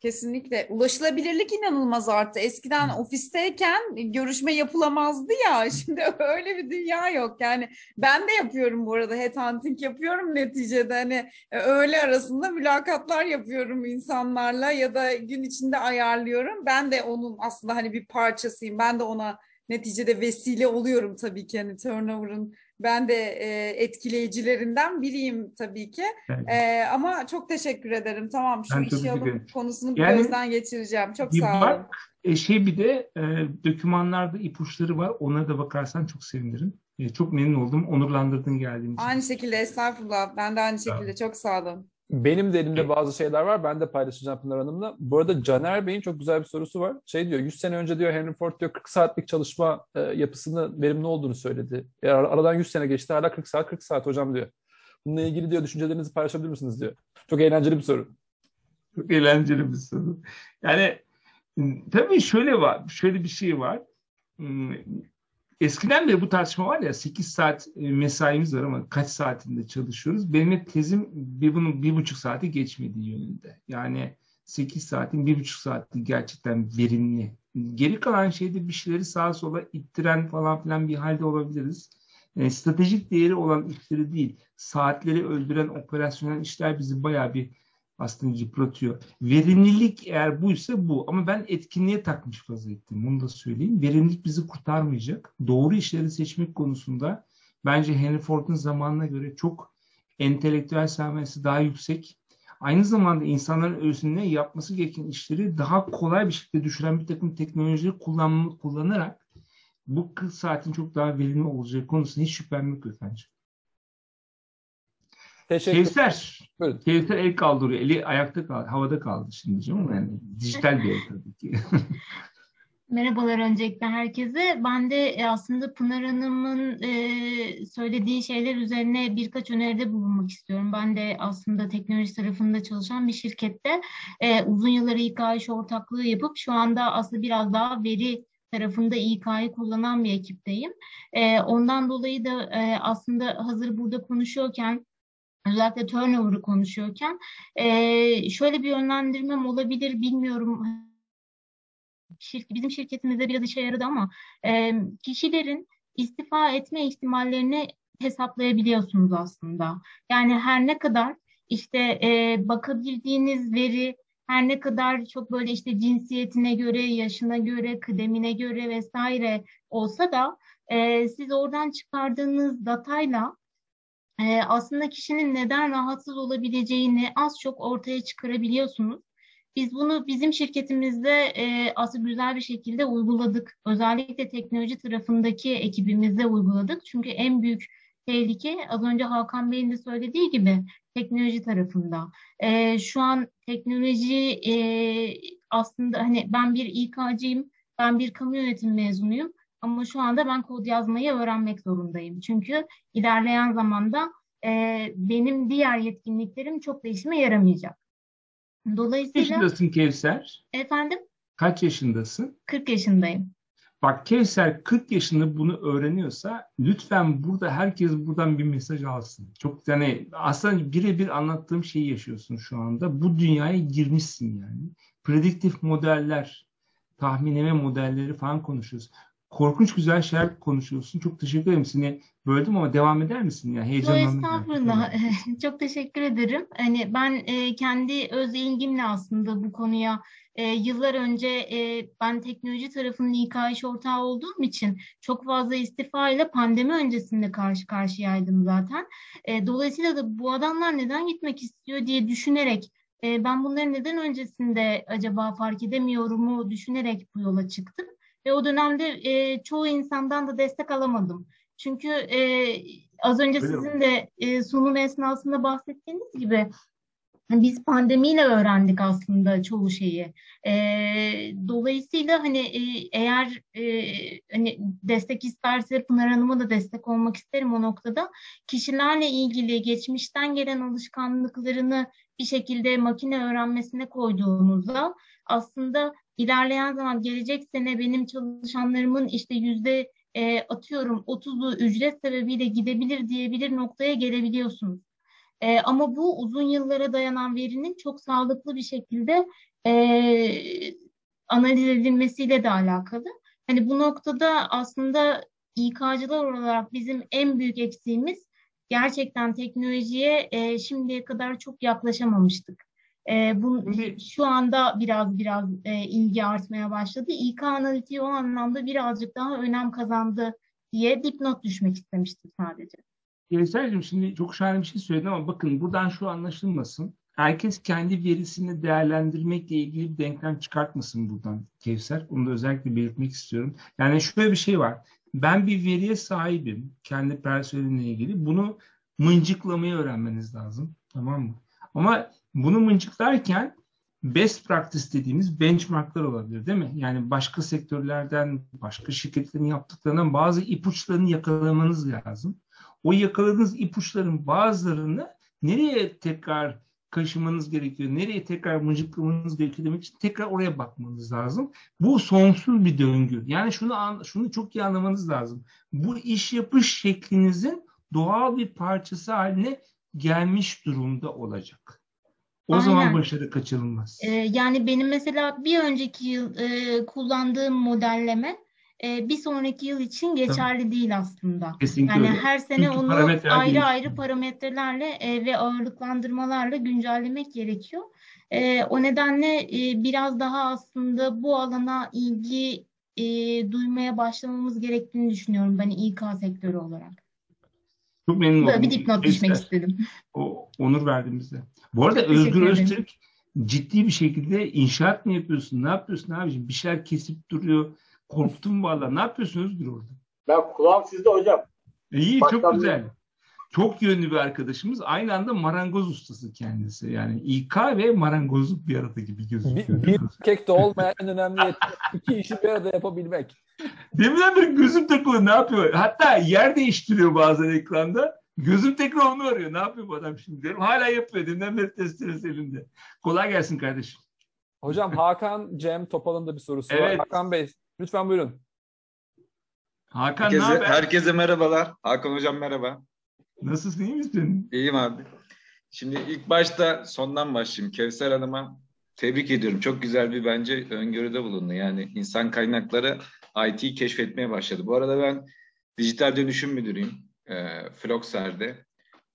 Kesinlikle. Ulaşılabilirlik inanılmaz arttı. Eskiden Hı. ofisteyken görüşme yapılamazdı ya. [laughs] Şimdi öyle bir dünya yok. Yani ben de yapıyorum bu arada. Headhunting yapıyorum neticede. Hani e, öğle arasında mülakatlar yapıyorum insanlarla ya da gün içinde ayarlıyorum. Ben de onun aslında hani bir parçasıyım. Ben de ona neticede vesile oluyorum tabii ki. Hani turnover'ın ben de e, etkileyicilerinden biriyim tabii ki. Evet. E, ama çok teşekkür ederim. Tamam şu ben işe alım konusunu yani, gözden geçireceğim. Çok sağ olun. Bak, e, şey bir de e, dokümanlarda ipuçları var. Onlara da bakarsan çok sevinirim. E, çok memnun oldum. Onurlandırdın geldiğin için. Aynı şekilde estağfurullah. Ben de aynı şekilde. Çok sağ olun. Benim de elimde bazı şeyler var. Ben de paylaşacağım Pınar Hanım'la. Bu arada Caner Bey'in çok güzel bir sorusu var. Şey diyor 100 sene önce diyor Henry Ford diyor 40 saatlik çalışma e, yapısını verimli olduğunu söyledi. E, aradan 100 sene geçti hala 40 saat 40 saat hocam diyor. Bununla ilgili diyor düşüncelerinizi paylaşabilir misiniz diyor. Çok eğlenceli bir soru. Çok eğlenceli bir soru. Yani tabii şöyle var. Şöyle bir şey var. Eskiden beri bu tartışma var ya 8 saat e, mesaimiz var ama kaç saatinde çalışıyoruz. Benim tezim bir, bunun bir buçuk saati geçmediği yönünde. Yani 8 saatin bir buçuk saati gerçekten verimli. Geri kalan şeyde bir şeyleri sağa sola ittiren falan filan bir halde olabiliriz. Yani e, stratejik değeri olan işleri değil, saatleri öldüren operasyonel işler bizi bayağı bir aslında yıpratıyor. Verimlilik eğer buysa bu. Ama ben etkinliğe takmış vaziyettim. Bunu da söyleyeyim. Verimlilik bizi kurtarmayacak. Doğru işleri seçmek konusunda bence Henry Ford'un zamanına göre çok entelektüel sermayesi daha yüksek. Aynı zamanda insanların özünde yapması gereken işleri daha kolay bir şekilde düşüren bir takım teknolojileri kullan, kullanarak bu 40 saatin çok daha verimli olacağı konusunda hiç şüphem yok efendim. Teşekkür Kevser. Buyurun. Kevser el kaldırıyor. Eli ayakta kaldı. Havada kaldı şimdi canım. Yani dijital bir el tabii ki. [laughs] Merhabalar öncelikle herkese. Ben de e, aslında Pınar Hanım'ın e, söylediği şeyler üzerine birkaç öneride bulunmak istiyorum. Ben de aslında teknoloji tarafında çalışan bir şirkette e, uzun yıllar İK iş ortaklığı yapıp şu anda aslında biraz daha veri tarafında İK'yı kullanan bir ekipteyim. ondan dolayı da aslında hazır burada konuşuyorken özellikle turnover'ı konuşuyorken e, şöyle bir yönlendirmem olabilir bilmiyorum şirk, bizim şirketimizde biraz işe yaradı ama e, kişilerin istifa etme ihtimallerini hesaplayabiliyorsunuz aslında. Yani her ne kadar işte e, bakabildiğiniz veri her ne kadar çok böyle işte cinsiyetine göre, yaşına göre, kıdemine göre vesaire olsa da e, siz oradan çıkardığınız datayla e, aslında kişinin neden rahatsız olabileceğini az çok ortaya çıkarabiliyorsunuz. Biz bunu bizim şirketimizde e, aslında güzel bir şekilde uyguladık. Özellikle teknoloji tarafındaki ekibimizde uyguladık. Çünkü en büyük tehlike az önce Hakan Bey'in de söylediği gibi teknoloji tarafında. E, şu an teknoloji e, aslında hani ben bir İK'cıyım, ben bir kamu yönetim mezunuyum ama şu anda ben kod yazmayı öğrenmek zorundayım. Çünkü ilerleyen zamanda e, benim diğer yetkinliklerim çok da işime yaramayacak. Dolayısıyla... Kaç yaşındasın Kevser? Efendim? Kaç yaşındasın? 40 yaşındayım. Bak Kevser 40 yaşında bunu öğreniyorsa lütfen burada herkes buradan bir mesaj alsın. Çok yani aslında birebir anlattığım şeyi yaşıyorsun şu anda. Bu dünyaya girmişsin yani. Prediktif modeller, tahminleme modelleri falan konuşuyoruz. Korkunç güzel şeyler konuşuyorsun. Çok teşekkür ederim. Seni böldüm ama devam eder misin? Ya heyecanlandım. Estağfurullah. [laughs] Çok teşekkür ederim. Hani ben e, kendi öz ilgimle aslında bu konuya e, yıllar önce e, ben teknoloji tarafının İK iş ortağı olduğum için çok fazla istifa ile pandemi öncesinde karşı karşıyaydım zaten. E, dolayısıyla da bu adamlar neden gitmek istiyor diye düşünerek e, ben bunları neden öncesinde acaba fark edemiyorumu düşünerek bu yola çıktım. Ve o dönemde e, çoğu insandan da destek alamadım. Çünkü e, az önce Öyle sizin de e, sunum esnasında bahsettiğiniz gibi biz pandemiyle öğrendik aslında çoğu şeyi. E, dolayısıyla hani e, eğer e, hani destek isterse Pınar Hanım'a da destek olmak isterim o noktada. Kişilerle ilgili geçmişten gelen alışkanlıklarını bir şekilde makine öğrenmesine koyduğumuzda aslında ilerleyen zaman gelecek sene benim çalışanlarımın işte yüzde e, atıyorum 30'u ücret sebebiyle gidebilir diyebilir noktaya gelebiliyorsunuz. E, ama bu uzun yıllara dayanan verinin çok sağlıklı bir şekilde e, analiz edilmesiyle de alakalı. Hani bu noktada aslında İK'cılar olarak bizim en büyük eksiğimiz gerçekten teknolojiye e, şimdiye kadar çok yaklaşamamıştık. E, bu, şu anda biraz biraz e, ilgi artmaya başladı. İK analitiği o anlamda birazcık daha önem kazandı diye dipnot düşmek istemiştim sadece. Gevser'cim şimdi çok şahane bir şey söyledin ama bakın buradan şu anlaşılmasın. Herkes kendi verisini değerlendirmekle ilgili bir denklem çıkartmasın buradan Kevser. Onu da özellikle belirtmek istiyorum. Yani şöyle bir şey var. Ben bir veriye sahibim kendi personelimle ilgili. Bunu mıncıklamayı öğrenmeniz lazım. Tamam mı? Ama bunu mıncıklarken best practice dediğimiz benchmarklar olabilir değil mi? Yani başka sektörlerden, başka şirketlerin yaptıklarından bazı ipuçlarını yakalamanız lazım. O yakaladığınız ipuçların bazılarını nereye tekrar kaşımanız gerekiyor, nereye tekrar mıncıklamanız gerekiyor demek için tekrar oraya bakmanız lazım. Bu sonsuz bir döngü. Yani şunu şunu çok iyi anlamanız lazım. Bu iş yapış şeklinizin doğal bir parçası haline gelmiş durumda olacak. O Aynen. zaman başarı kaçırılmaz. Ee, yani benim mesela bir önceki yıl e, kullandığım modelleme e, bir sonraki yıl için geçerli Tabii. değil aslında. Kesinlikle yani öyle. her sene Çünkü onu ayrı değil. ayrı parametrelerle e, ve ağırlıklandırmalarla güncellemek gerekiyor. E, o nedenle e, biraz daha aslında bu alana ilgi e, duymaya başlamamız gerektiğini düşünüyorum ben İK sektörü olarak. Çok memnun Böyle oldum. bir dipnot düşmek istedim. O onur verdiğimizde. Bu arada Özgür Öztürk ciddi bir şekilde inşaat mı yapıyorsun? Ne yapıyorsun abiciğim? Bir şeyler kesip duruyor. Korktum valla. Ne yapıyorsun Özgür orada? Ben kulağım sizde hocam. İyi Baştan çok güzel. Çok yönlü bir arkadaşımız. Aynı anda marangoz ustası kendisi. Yani İK ve marangozluk bir arada gibi gözüküyor. Bir, bir erkekte olmayan en önemli yetenek iki işi bir arada yapabilmek. Deminden beri gözüm takılı ne yapıyor? Hatta yer değiştiriyor bazen ekranda. Gözüm tekrar onu arıyor. Ne yapıyor bu adam şimdi diyorum. Hala yapıyor. Deminden beri testeresi elinde. Kolay gelsin kardeşim. Hocam Hakan Cem Topal'ın da bir sorusu evet. var. Hakan Bey lütfen buyurun. Hakan herkese, ne haber? Herkese merhabalar. Hakan hocam merhaba. Nasılsın iyi misin? İyiyim abi. Şimdi ilk başta sondan başlayayım. Kevser Hanım'a tebrik ediyorum. Çok güzel bir bence öngörüde bulundu. Yani insan kaynakları IT'yi keşfetmeye başladı. Bu arada ben dijital dönüşüm müdürüyüm e, Floxer'de.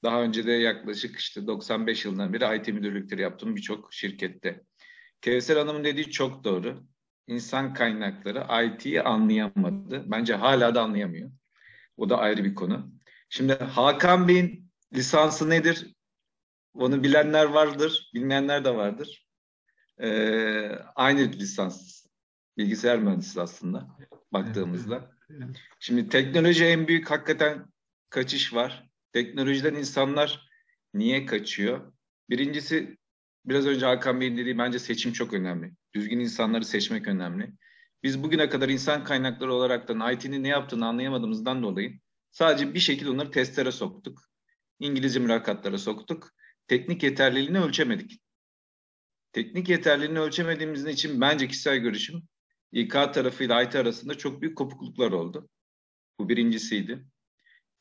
Daha önce de yaklaşık işte 95 yılından beri IT müdürlükleri yaptım birçok şirkette. Kevser Hanım'ın dediği çok doğru. İnsan kaynakları IT'yi anlayamadı. Bence hala da anlayamıyor. O da ayrı bir konu. Şimdi Hakan Bey'in lisansı nedir? Onu bilenler vardır, bilmeyenler de vardır. Ee, aynı lisans. Bilgisayar mühendisi aslında baktığımızda. Şimdi teknoloji en büyük hakikaten kaçış var. Teknolojiden insanlar niye kaçıyor? Birincisi biraz önce Hakan Bey'in dediği bence seçim çok önemli. Düzgün insanları seçmek önemli. Biz bugüne kadar insan kaynakları olaraktan IT'nin ne yaptığını anlayamadığımızdan dolayı sadece bir şekilde onları testlere soktuk. İngilizce mülakatlara soktuk. Teknik yeterliliğini ölçemedik. Teknik yeterliliğini ölçemediğimiz için bence kişisel görüşüm İK tarafıyla IT arasında çok büyük kopukluklar oldu. Bu birincisiydi.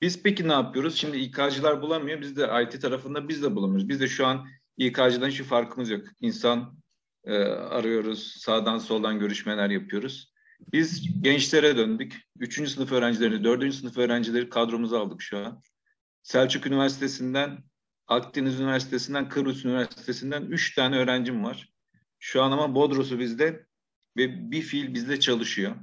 Biz peki ne yapıyoruz? Şimdi İK'cılar bulamıyor. Biz de IT tarafında biz de bulamıyoruz. Biz de şu an İK'cıdan şu farkımız yok. İnsan e, arıyoruz, sağdan soldan görüşmeler yapıyoruz. Biz gençlere döndük. Üçüncü sınıf öğrencilerini, dördüncü sınıf öğrencileri kadromuza aldık şu an. Selçuk Üniversitesi'nden, Akdeniz Üniversitesi'nden, Kıbrıs Üniversitesi'nden üç tane öğrencim var. Şu an ama Bodros'u bizde ve bir fiil bizde çalışıyor.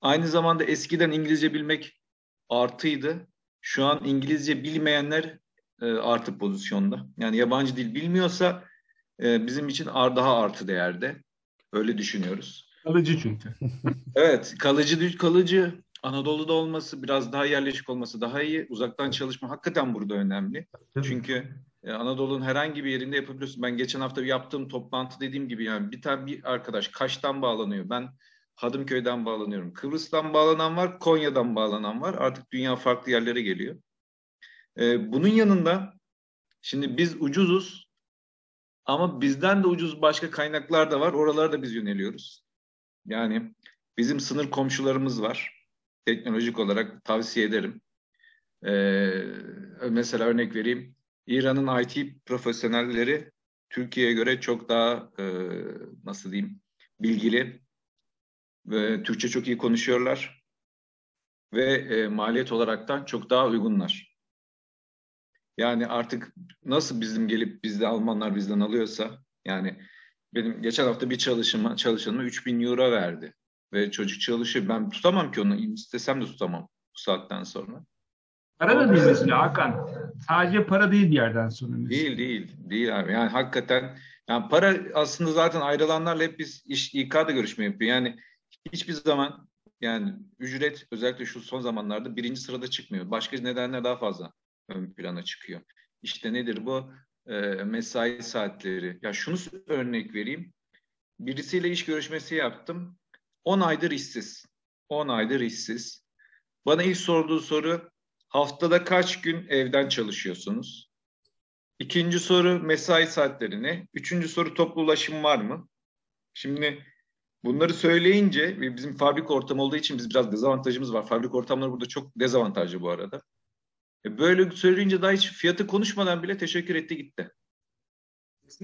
Aynı zamanda eskiden İngilizce bilmek artıydı. Şu an İngilizce bilmeyenler e, artı pozisyonda. Yani yabancı dil bilmiyorsa e, bizim için daha artı değerde. Öyle düşünüyoruz. Kalıcı çünkü. [laughs] evet, kalıcı kalıcı Anadolu'da olması, biraz daha yerleşik olması daha iyi. Uzaktan çalışma hakikaten burada önemli. Çünkü e, Anadolu'nun herhangi bir yerinde yapabiliyorsun. Ben geçen hafta yaptığım toplantı dediğim gibi yani bir tane bir arkadaş Kaş'tan bağlanıyor. Ben Hadımköy'den bağlanıyorum. Kıbrıs'tan bağlanan var, Konya'dan bağlanan var. Artık dünya farklı yerlere geliyor. Ee, bunun yanında şimdi biz ucuzuz ama bizden de ucuz başka kaynaklar da var. Oralara da biz yöneliyoruz. Yani bizim sınır komşularımız var. Teknolojik olarak tavsiye ederim. Ee, mesela örnek vereyim. İran'ın IT profesyonelleri Türkiye'ye göre çok daha e, nasıl diyeyim bilgili ve Türkçe çok iyi konuşuyorlar ve e, maliyet olaraktan çok daha uygunlar. Yani artık nasıl bizim gelip bizde Almanlar bizden alıyorsa yani benim geçen hafta bir çalışıma çalışanıma 3000 euro verdi ve çocuk çalışıyor. Ben tutamam ki onu istesem de tutamam bu saatten sonra. Para da değil mesela Hakan. Sadece para değil bir yerden sonra. Mesela. Değil değil. Değil abi. Yani hakikaten yani para aslında zaten ayrılanlarla hep biz iş İK'da görüşme yapıyor. Yani hiçbir zaman yani ücret özellikle şu son zamanlarda birinci sırada çıkmıyor. Başka nedenler daha fazla ön plana çıkıyor. İşte nedir bu? E, mesai saatleri. Ya şunu örnek vereyim. Birisiyle iş görüşmesi yaptım. 10 aydır işsiz. 10 aydır işsiz. Bana ilk sorduğu soru haftada kaç gün evden çalışıyorsunuz? İkinci soru mesai saatleri ne? Üçüncü soru toplu ulaşım var mı? Şimdi bunları söyleyince ve bizim fabrik ortamı olduğu için biz biraz dezavantajımız var. Fabrik ortamları burada çok dezavantajlı bu arada. E böyle söyleyince daha hiç fiyatı konuşmadan bile teşekkür etti gitti.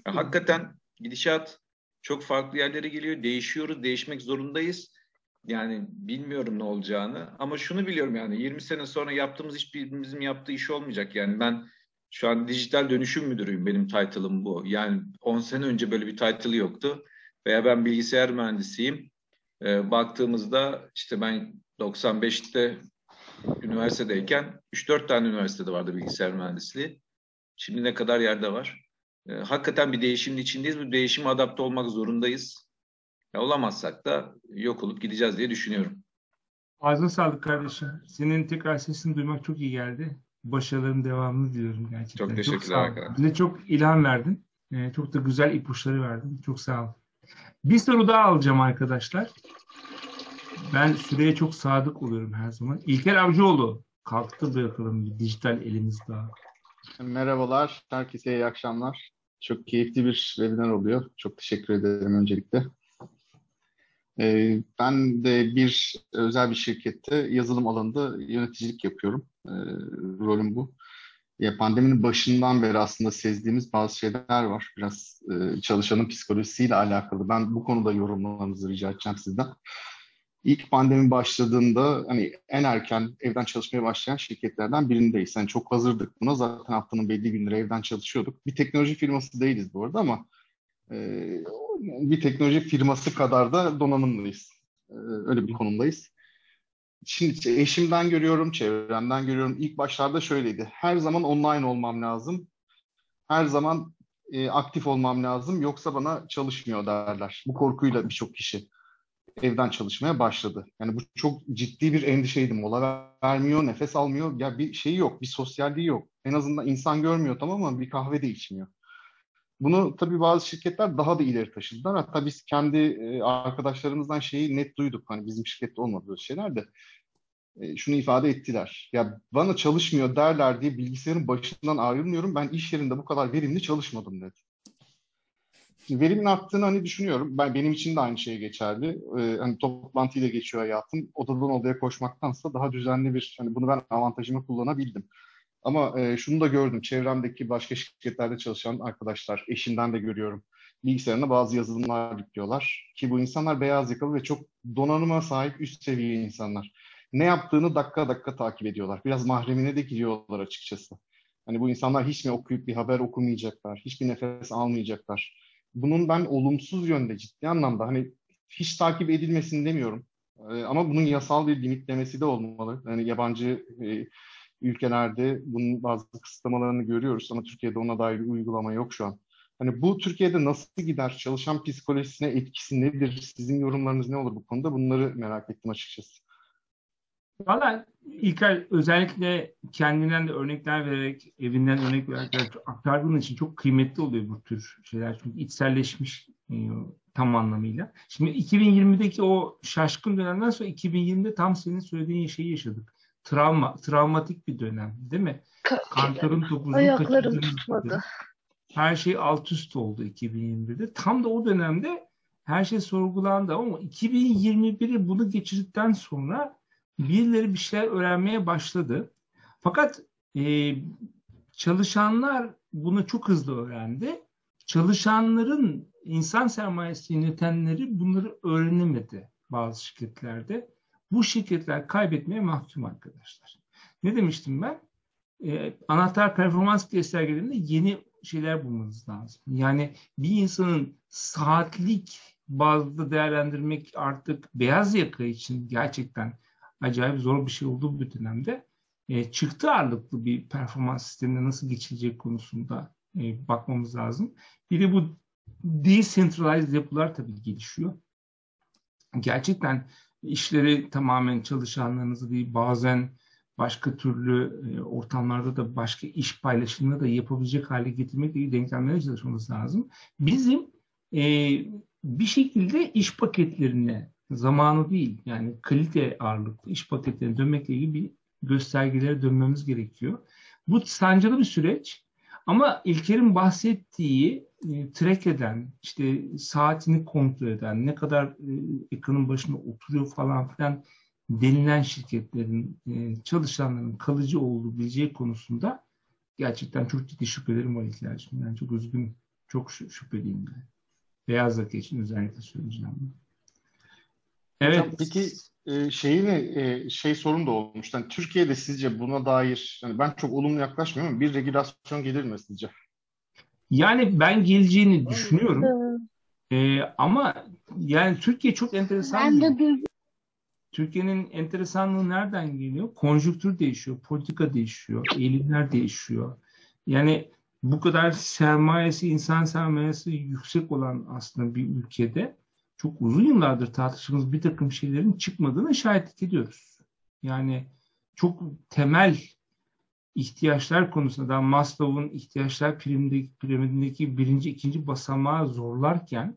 Ya, hakikaten gidişat çok farklı yerlere geliyor. Değişiyoruz, değişmek zorundayız. Yani bilmiyorum ne olacağını ama şunu biliyorum yani 20 sene sonra yaptığımız iş bizim yaptığı iş olmayacak. Yani ben şu an dijital dönüşüm müdürüyüm benim title'ım bu. Yani 10 sene önce böyle bir title yoktu. Veya ben bilgisayar mühendisiyim. Ee, baktığımızda işte ben 95'te üniversitedeyken 3-4 tane üniversitede vardı bilgisayar mühendisliği. Şimdi ne kadar yerde var. Ee, hakikaten bir değişimin içindeyiz. Bu değişime adapte olmak zorundayız. Ya olamazsak da yok olup gideceğiz diye düşünüyorum. Ağzına sağlık kardeşim. Senin tekrar sesini duymak çok iyi geldi. Başarıların devamını diliyorum gerçekten. Çok teşekkürler arkadaşlar. Bize çok ilham verdin. Ee, çok da güzel ipuçları verdin. Çok sağ ol. Bir soru daha alacağım arkadaşlar. Ben süreye çok sadık oluyorum her zaman. İlker Avcıoğlu kalktı bırakalım dijital elimiz daha. Merhabalar, herkese iyi akşamlar. Çok keyifli bir webinar oluyor. Çok teşekkür ederim öncelikle. Ee, ben de bir özel bir şirkette yazılım alanında yöneticilik yapıyorum. Ee, rolüm bu. Ya pandeminin başından beri aslında sezdiğimiz bazı şeyler var. Biraz e, çalışanın psikolojisiyle alakalı. Ben bu konuda yorumlamanızı rica edeceğim sizden. İlk pandemi başladığında hani en erken evden çalışmaya başlayan şirketlerden birindeyiz. Yani çok hazırdık buna. Zaten haftanın belli günleri evden çalışıyorduk. Bir teknoloji firması değiliz bu arada ama e, bir teknoloji firması kadar da donanımlıyız. E, öyle bir konumdayız. Şimdi eşimden görüyorum, çevremden görüyorum. İlk başlarda şöyleydi. Her zaman online olmam lazım. Her zaman e, aktif olmam lazım. Yoksa bana çalışmıyor derler. Bu korkuyla birçok kişi evden çalışmaya başladı. Yani bu çok ciddi bir endişeydi. Mola vermiyor, nefes almıyor. Ya bir şeyi yok, bir sosyalliği yok. En azından insan görmüyor tamam ama bir kahve de içmiyor. Bunu tabii bazı şirketler daha da ileri taşıdılar. Hatta biz kendi e, arkadaşlarımızdan şeyi net duyduk. Hani bizim şirkette olmadı böyle şeyler de. E, şunu ifade ettiler. Ya bana çalışmıyor derler diye bilgisayarın başından ayrılmıyorum. Ben iş yerinde bu kadar verimli çalışmadım dedi. Verimin arttığını hani düşünüyorum. Ben benim için de aynı şey geçerli. Ee, hani toplantıyla geçiyor hayatım. Odadan odaya koşmaktansa daha düzenli bir hani bunu ben avantajımı kullanabildim. Ama e, şunu da gördüm. Çevremdeki başka şirketlerde çalışan arkadaşlar, eşinden de görüyorum. Bilgisayarına bazı yazılımlar yüklüyorlar. Ki bu insanlar beyaz yakalı ve çok donanıma sahip üst seviye insanlar. Ne yaptığını dakika dakika takip ediyorlar. Biraz mahremine de giriyorlar açıkçası. Hani bu insanlar hiç mi okuyup bir haber okumayacaklar, hiçbir nefes almayacaklar. Bunun ben olumsuz yönde ciddi anlamda hani hiç takip edilmesini demiyorum. Ee, ama bunun yasal bir limitlemesi de olmalı. Yani yabancı e, ülkelerde bunun bazı kısıtlamalarını görüyoruz ama Türkiye'de ona dair bir uygulama yok şu an. Hani bu Türkiye'de nasıl gider? Çalışan psikolojisine etkisi nedir? Sizin yorumlarınız ne olur bu konuda? Bunları merak ettim açıkçası. Valla İlker özellikle kendinden de örnekler vererek, evinden örnek vererek aktardığın için çok kıymetli oluyor bu tür şeyler. Çünkü içselleşmiş e, tam anlamıyla. Şimdi 2020'deki o şaşkın dönemden sonra 2020'de tam senin söylediğin şeyi yaşadık. Travma, travmatik bir dönem değil mi? Kantarın topuzunu Ayaklarım tutmadı. Her şey alt üst oldu 2021'de. Tam da o dönemde her şey sorgulandı ama 2021'i bunu geçirdikten sonra birileri bir şeyler öğrenmeye başladı. Fakat e, çalışanlar bunu çok hızlı öğrendi. Çalışanların insan sermayesi yönetenleri bunları öğrenemedi bazı şirketlerde. Bu şirketler kaybetmeye mahkum arkadaşlar. Ne demiştim ben? E, anahtar performans göstergelerinde yeni şeyler bulmanız lazım. Yani bir insanın saatlik bazda değerlendirmek artık beyaz yaka için gerçekten acayip zor bir şey olduğu bir dönemde e, çıktı ağırlıklı bir performans sistemine nasıl geçilecek konusunda e, bakmamız lazım. Bir de bu decentralized yapılar tabii gelişiyor. Gerçekten işleri tamamen çalışanlarınızı değil bazen başka türlü e, ortamlarda da başka iş paylaşımını da yapabilecek hale getirmek iyi denklemlere çalışmamız lazım. Bizim e, bir şekilde iş paketlerine zamanı değil yani kalite ağırlıklı iş paketlerine dönmekle ilgili bir göstergelere dönmemiz gerekiyor. Bu sancılı bir süreç ama İlker'in bahsettiği e, track eden, işte saatini kontrol eden, ne kadar e, ekranın başında oturuyor falan filan denilen şirketlerin, e, çalışanların kalıcı olduğu bileceği konusunda gerçekten çok ciddi şüphelerim var İlker'cim. Yani çok üzgünüm. Çok şüpheliyim yani. Beyaz yaka için özellikle söyleyeceğim. Evet. Hocam, peki e, şeyi mi e, şey sorun da olmuş. Yani Türkiye'de sizce buna dair yani ben çok olumlu yaklaşmıyorum ama bir regülasyon gelir mi sizce? Yani ben geleceğini düşünüyorum. Ee, ama yani Türkiye çok enteresan. Ben de Türkiye'nin enteresanlığı nereden geliyor? Konjüktür değişiyor, politika değişiyor, eğilimler değişiyor. Yani bu kadar sermayesi, insan sermayesi yüksek olan aslında bir ülkede çok uzun yıllardır tartıştığımız bir takım şeylerin çıkmadığını şahitlik ediyoruz. Yani çok temel ihtiyaçlar konusunda da Maslow'un ihtiyaçlar piramidindeki birinci, ikinci basamağı zorlarken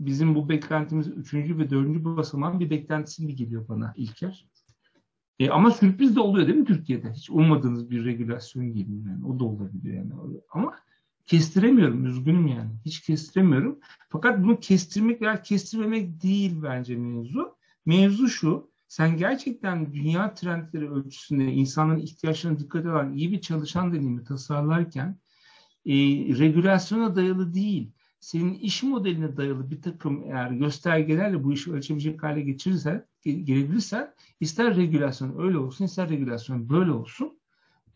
bizim bu beklentimiz üçüncü ve dördüncü basamağın bir beklentisi gibi geliyor bana İlker. E, ama sürpriz de oluyor değil mi Türkiye'de? Hiç ummadığınız bir regülasyon geliyor yani. O da olabilir yani. Ama kestiremiyorum. Üzgünüm yani. Hiç kestiremiyorum. Fakat bunu kestirmek veya kestirmemek değil bence mevzu. Mevzu şu. sen gerçekten dünya trendleri ölçüsünde insanların ihtiyaçlarına dikkat eden iyi bir çalışan deneyimi tasarlarken e, regülasyona dayalı değil, senin iş modeline dayalı bir takım eğer göstergelerle bu işi ölçebilecek hale getirirsen, gelebilirsen ister regülasyon öyle olsun ister regülasyon böyle olsun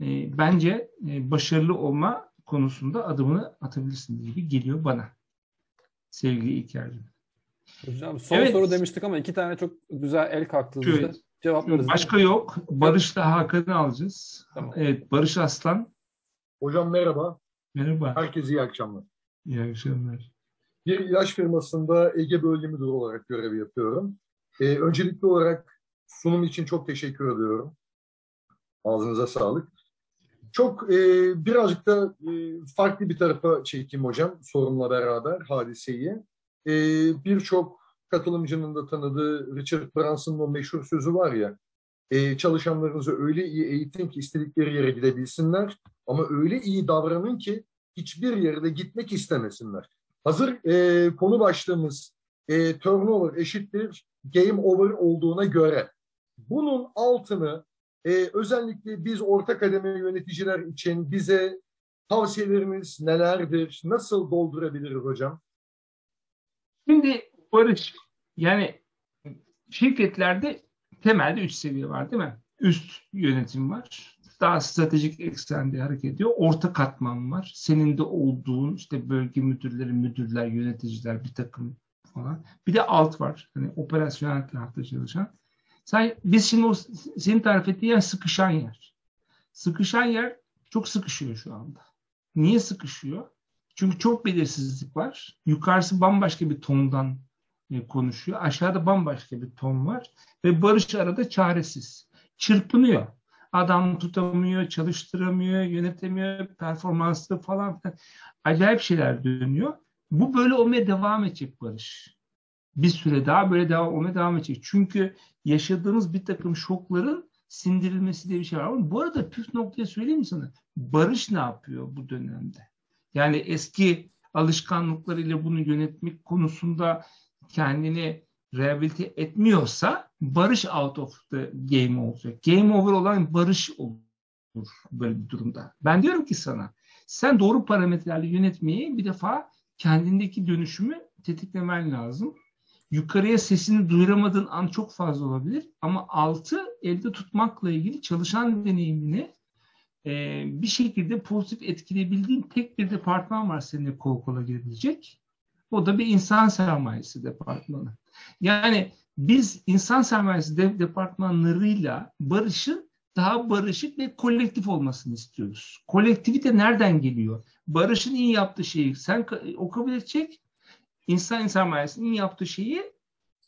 e, bence e, başarılı olma konusunda adımını atabilirsin gibi geliyor bana. Sevgili İlker'cim. Hocam son Evet. soru demiştik ama iki tane çok güzel el kalktı. Evet. Cevaplarız. Başka yok. Barış'la Hakan'ı alacağız. Tamam. Evet Barış Aslan. Hocam merhaba. Merhaba. Herkese iyi akşamlar. İyi akşamlar. Bir ilaç firmasında Ege Bölge Müdürü olarak görev yapıyorum. Ee, öncelikli olarak sunum için çok teşekkür ediyorum. Ağzınıza sağlık. Çok e, birazcık da e, farklı bir tarafa çekeyim hocam sorumla beraber hadiseyi. E, Birçok katılımcının da tanıdığı Richard Branson'ın o meşhur sözü var ya, e, çalışanlarınızı öyle iyi eğitin ki istedikleri yere gidebilsinler ama öyle iyi davranın ki hiçbir yerde gitmek istemesinler. Hazır e, konu başlığımız e, turnover eşittir game over olduğuna göre bunun altını e, özellikle biz orta kademe yöneticiler için bize tavsiyeleriniz nelerdir? Nasıl doldurabiliriz hocam? Şimdi Barış yani şirketlerde temelde üç seviye var değil mi? Üst yönetim var. Daha stratejik eksende hareket ediyor. Orta katman var. Senin de olduğun işte bölge müdürleri, müdürler, yöneticiler bir takım falan. Bir de alt var. Hani operasyonel tarafta çalışan. Sen, biz şimdi o senin tarif ettiğin yer sıkışan yer. Sıkışan yer çok sıkışıyor şu anda. Niye sıkışıyor? Çünkü çok belirsizlik var. Yukarısı bambaşka bir tondan e, konuşuyor. Aşağıda bambaşka bir ton var. Ve Barış arada çaresiz. Çırpınıyor. Adam tutamıyor, çalıştıramıyor, yönetemiyor, performanslı falan filan. Acayip şeyler dönüyor. Bu böyle olmaya devam edecek Barış. Bir süre daha böyle devam olmaya devam edecek. Çünkü yaşadığımız bir takım şokların sindirilmesi diye bir şey var. Ama bu arada püf noktayı söyleyeyim mi sana? Barış ne yapıyor bu dönemde? Yani eski alışkanlıklarıyla bunu yönetmek konusunda kendini rehabilite etmiyorsa barış out of the game olacak. Game over olan barış olur böyle bir durumda. Ben diyorum ki sana sen doğru parametrelerle yönetmeyi bir defa kendindeki dönüşümü tetiklemen lazım. Yukarıya sesini duyuramadığın an çok fazla olabilir ama altı elde tutmakla ilgili çalışan deneyimini e, bir şekilde pozitif etkileyebildiğin tek bir departman var seninle kol kola girebilecek. O da bir insan sermayesi departmanı. Yani biz insan sermayesi de, departmanlarıyla barışın daha barışık ve kolektif olmasını istiyoruz. Kolektivite nereden geliyor? Barış'ın iyi yaptığı şeyi sen o kabul edecek, insan sermayesinin iyi yaptığı şeyi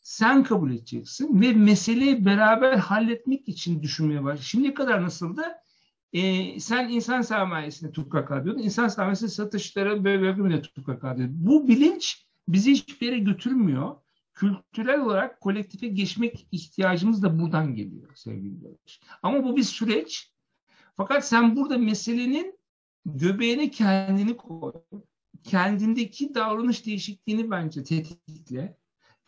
sen kabul edeceksin ve meseleyi beraber halletmek için düşünmeye başlıyorsun. Şimdiye kadar nasıldı? Ee, sen insan sermayesine tukaka diyordun. İnsan sermayesi satışlara böyle bölümüne tukaka diyordun. Bu bilinç bizi hiçbir yere götürmüyor. Kültürel olarak kolektife geçmek ihtiyacımız da buradan geliyor sevgili Barış. Ama bu bir süreç. Fakat sen burada meselenin göbeğine kendini koy. Kendindeki davranış değişikliğini bence tetikle.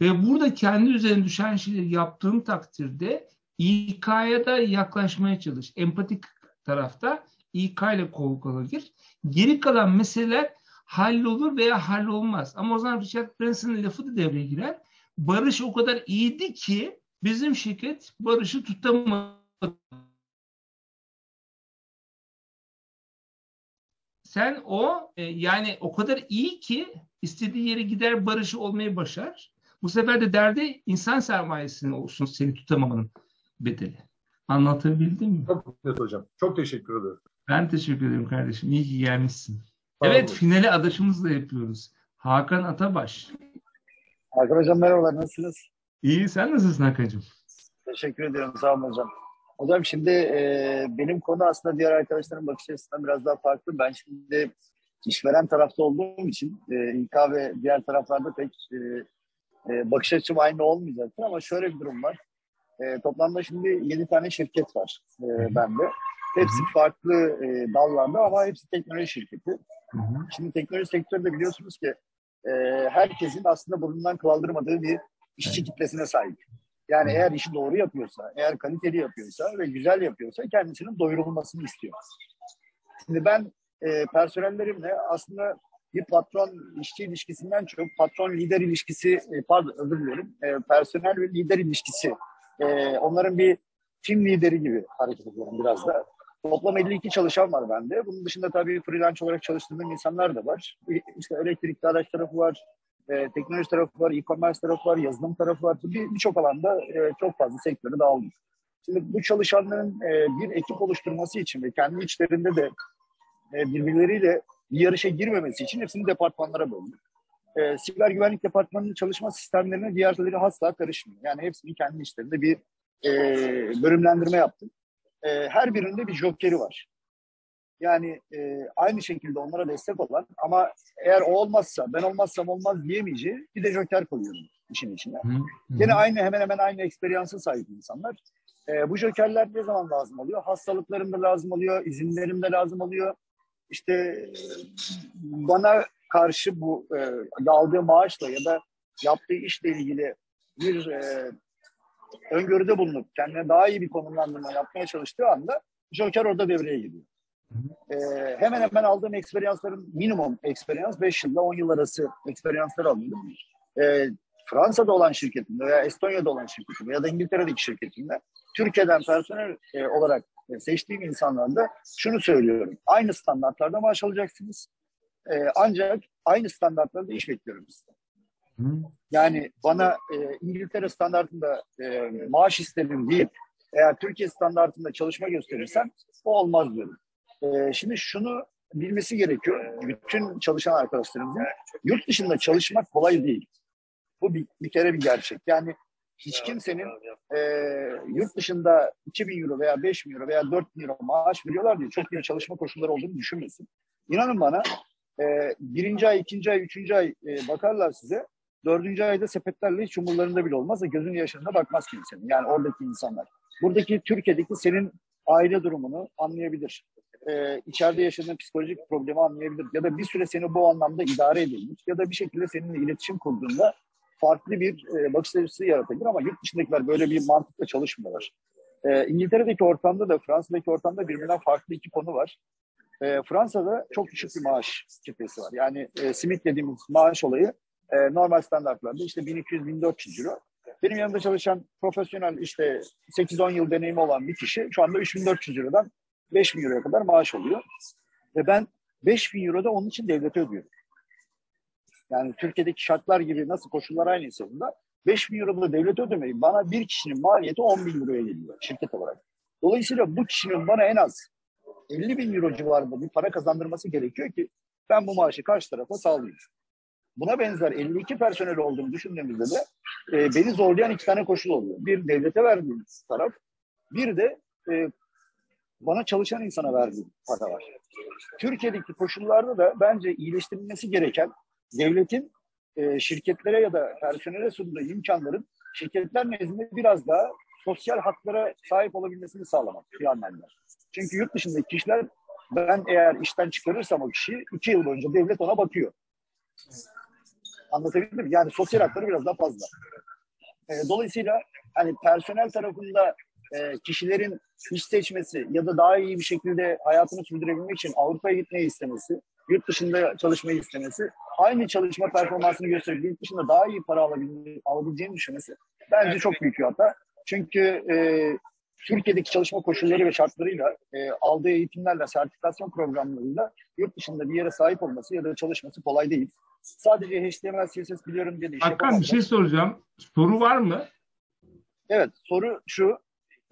Ve burada kendi üzerine düşen şeyleri yaptığın takdirde İK'ya da yaklaşmaya çalış. Empatik tarafta İK ile kol gir. Geri kalan meseleler hallolur veya hallolmaz. Ama o zaman Richard Branson'ın lafı da devreye girer. Barış o kadar iyiydi ki bizim şirket Barış'ı tutamadı. Sen o e, yani o kadar iyi ki istediği yere gider Barış'ı olmayı başar. Bu sefer de derdi insan sermayesinin olsun seni tutamamanın bedeli. Anlatabildim mi? Çok net hocam. Çok teşekkür ederim. Ben teşekkür ederim kardeşim. İyi ki gelmişsin. Sağ evet finali adaşımızla yapıyoruz. Hakan Atabaş. Hakan Hocam merhabalar nasılsınız? İyi sen nasılsın Hakan'cığım? Teşekkür ediyorum sağ olun hocam. Hocam şimdi e, benim konu aslında diğer arkadaşların bakış açısından biraz daha farklı. Ben şimdi işveren tarafta olduğum için e, İK ve diğer taraflarda pek e, e, bakış açım aynı olmayacaktır ama şöyle bir durum var. E, toplamda şimdi 7 tane şirket var e, bende. Hepsi farklı e, dallarda ama hepsi teknoloji şirketi. Şimdi teknoloji sektöründe biliyorsunuz ki e, herkesin aslında burnundan kaldırmadığı bir işçi kitlesine sahip. Yani eğer işi doğru yapıyorsa, eğer kaliteli yapıyorsa ve güzel yapıyorsa kendisinin doyurulmasını istiyor. Şimdi ben e, personellerimle aslında bir patron işçi ilişkisinden çok patron lider ilişkisi e, pardon özür dilerim e, personel ve lider ilişkisi e, onların bir tim lideri gibi hareket ediyorum biraz da. Toplam 52 çalışan var bende. Bunun dışında tabii freelance olarak çalıştığım insanlar da var. İşte elektrikli araç tarafı var, e, teknoloji tarafı var, e-commerce tarafı var, yazılım tarafı var. Birçok bir alanda e, çok fazla sektörü dağılmış. Şimdi bu çalışanların e, bir ekip oluşturması için ve kendi içlerinde de e, birbirleriyle bir yarışa girmemesi için hepsini departmanlara böldük. E, siber güvenlik departmanının çalışma sistemlerine diğerleri asla karışmıyor. Yani hepsini kendi içlerinde bir e, bölümlendirme yaptık. E, her birinde bir jokeri var. Yani e, aynı şekilde onlara destek olan ama eğer o olmazsa ben olmazsam olmaz diyemeyeceği bir de joker koyuyorum işin içine. Hı hı. Yine aynı hemen hemen aynı eksperiyansa sahip insanlar. E, bu jokerler ne zaman lazım oluyor? Hastalıklarımda lazım oluyor, izinlerimde lazım oluyor. İşte bana karşı bu e, aldığı maaşla ya da yaptığı işle ilgili bir e, öngörüde bulunup kendine daha iyi bir konumlandırma yapmaya çalıştığı anda Joker orada devreye giriyor. Ee, hemen hemen aldığım eksperyansların minimum eksperyans 5 yılda 10 yıl arası eksperyanslar alıyorum. Ee, Fransa'da olan şirketimde veya Estonya'da olan şirketimde ya da İngiltere'deki şirketimde Türkiye'den personel e, olarak e, seçtiğim insanlarda şunu söylüyorum. Aynı standartlarda maaş alacaksınız. E, ancak aynı standartlarda iş bekliyorum sizden. Yani bana e, İngiltere standartında e, maaş isterim deyip eğer Türkiye standartında çalışma gösterirsen o olmaz diyorum. E, şimdi şunu bilmesi gerekiyor bütün çalışan arkadaşlarımızın. Yurt dışında çalışmak kolay değil. Bu bir, bir kere bir gerçek. Yani hiç kimsenin e, yurt dışında 2000 euro veya 5000 euro veya 4000 euro maaş veriyorlar diye çok iyi çalışma koşulları olduğunu düşünmesin. İnanın bana e, birinci ay, ikinci ay, üçüncü ay e, bakarlar size. Dördüncü ayda sepetlerle hiç umurlarında bile olmaz da gözün yaşında bakmaz kimsenin. Yani oradaki insanlar. Buradaki Türkiye'deki senin aile durumunu anlayabilir. Ee, içeride yaşadığın psikolojik problemi anlayabilir. Ya da bir süre seni bu anlamda idare edilmiş. Ya da bir şekilde seninle iletişim kurduğunda farklı bir e, bakış açısı yaratabilir ama yurt dışındakiler böyle bir mantıkla çalışmıyorlar. E, İngiltere'deki ortamda da Fransa'daki ortamda birbirinden farklı iki konu var. E, Fransa'da çok düşük bir maaş kitlesi var. Yani e, simit dediğimiz maaş olayı e, normal standartlarda işte 1200-1400 euro. Benim yanımda çalışan profesyonel işte 8-10 yıl deneyimi olan bir kişi şu anda 3400 Euro'dan 5000 Euro'ya kadar maaş alıyor. Ve ben 5000 Euro'da onun için devlete ödüyorum. Yani Türkiye'deki şartlar gibi nasıl koşullar aynıysa bunda 5 bin euro da devlet ödemeyi bana bir kişinin maliyeti 10 bin euroya geliyor şirket olarak. Dolayısıyla bu kişinin bana en az 50 bin euro civarında bir para kazandırması gerekiyor ki ben bu maaşı karşı tarafa sağlayayım. Buna benzer 52 personel olduğunu düşündüğümüzde de e, beni zorlayan iki tane koşul oluyor. Bir devlete verdiğim taraf, bir de e, bana çalışan insana verdiğim para var. Türkiye'deki koşullarda da bence iyileştirilmesi gereken devletin e, şirketlere ya da personele sunduğu imkanların şirketler nezdinde biraz daha sosyal haklara sahip olabilmesini sağlamak bir anlamda. Çünkü yurt dışındaki kişiler ben eğer işten çıkarırsam o kişiyi iki yıl boyunca devlet ona bakıyor. Anlatabildim mi? Yani sosyal hakları biraz daha fazla. E, dolayısıyla hani personel tarafında e, kişilerin iş seçmesi ya da daha iyi bir şekilde hayatını sürdürebilmek için Avrupa'ya gitmeyi istemesi, yurt dışında çalışmayı istemesi, aynı çalışma performansını gösterip yurt dışında daha iyi para alabileceğini düşünmesi bence çok büyük bir hata. Çünkü e, Türkiye'deki çalışma koşulları ve şartlarıyla e, aldığı eğitimlerle, sertifikasyon programlarıyla yurt dışında bir yere sahip olması ya da çalışması kolay değil. Sadece HTML, CSS biliyorum diye de iş Hakan bir şey soracağım. Soru var mı? Evet, soru şu.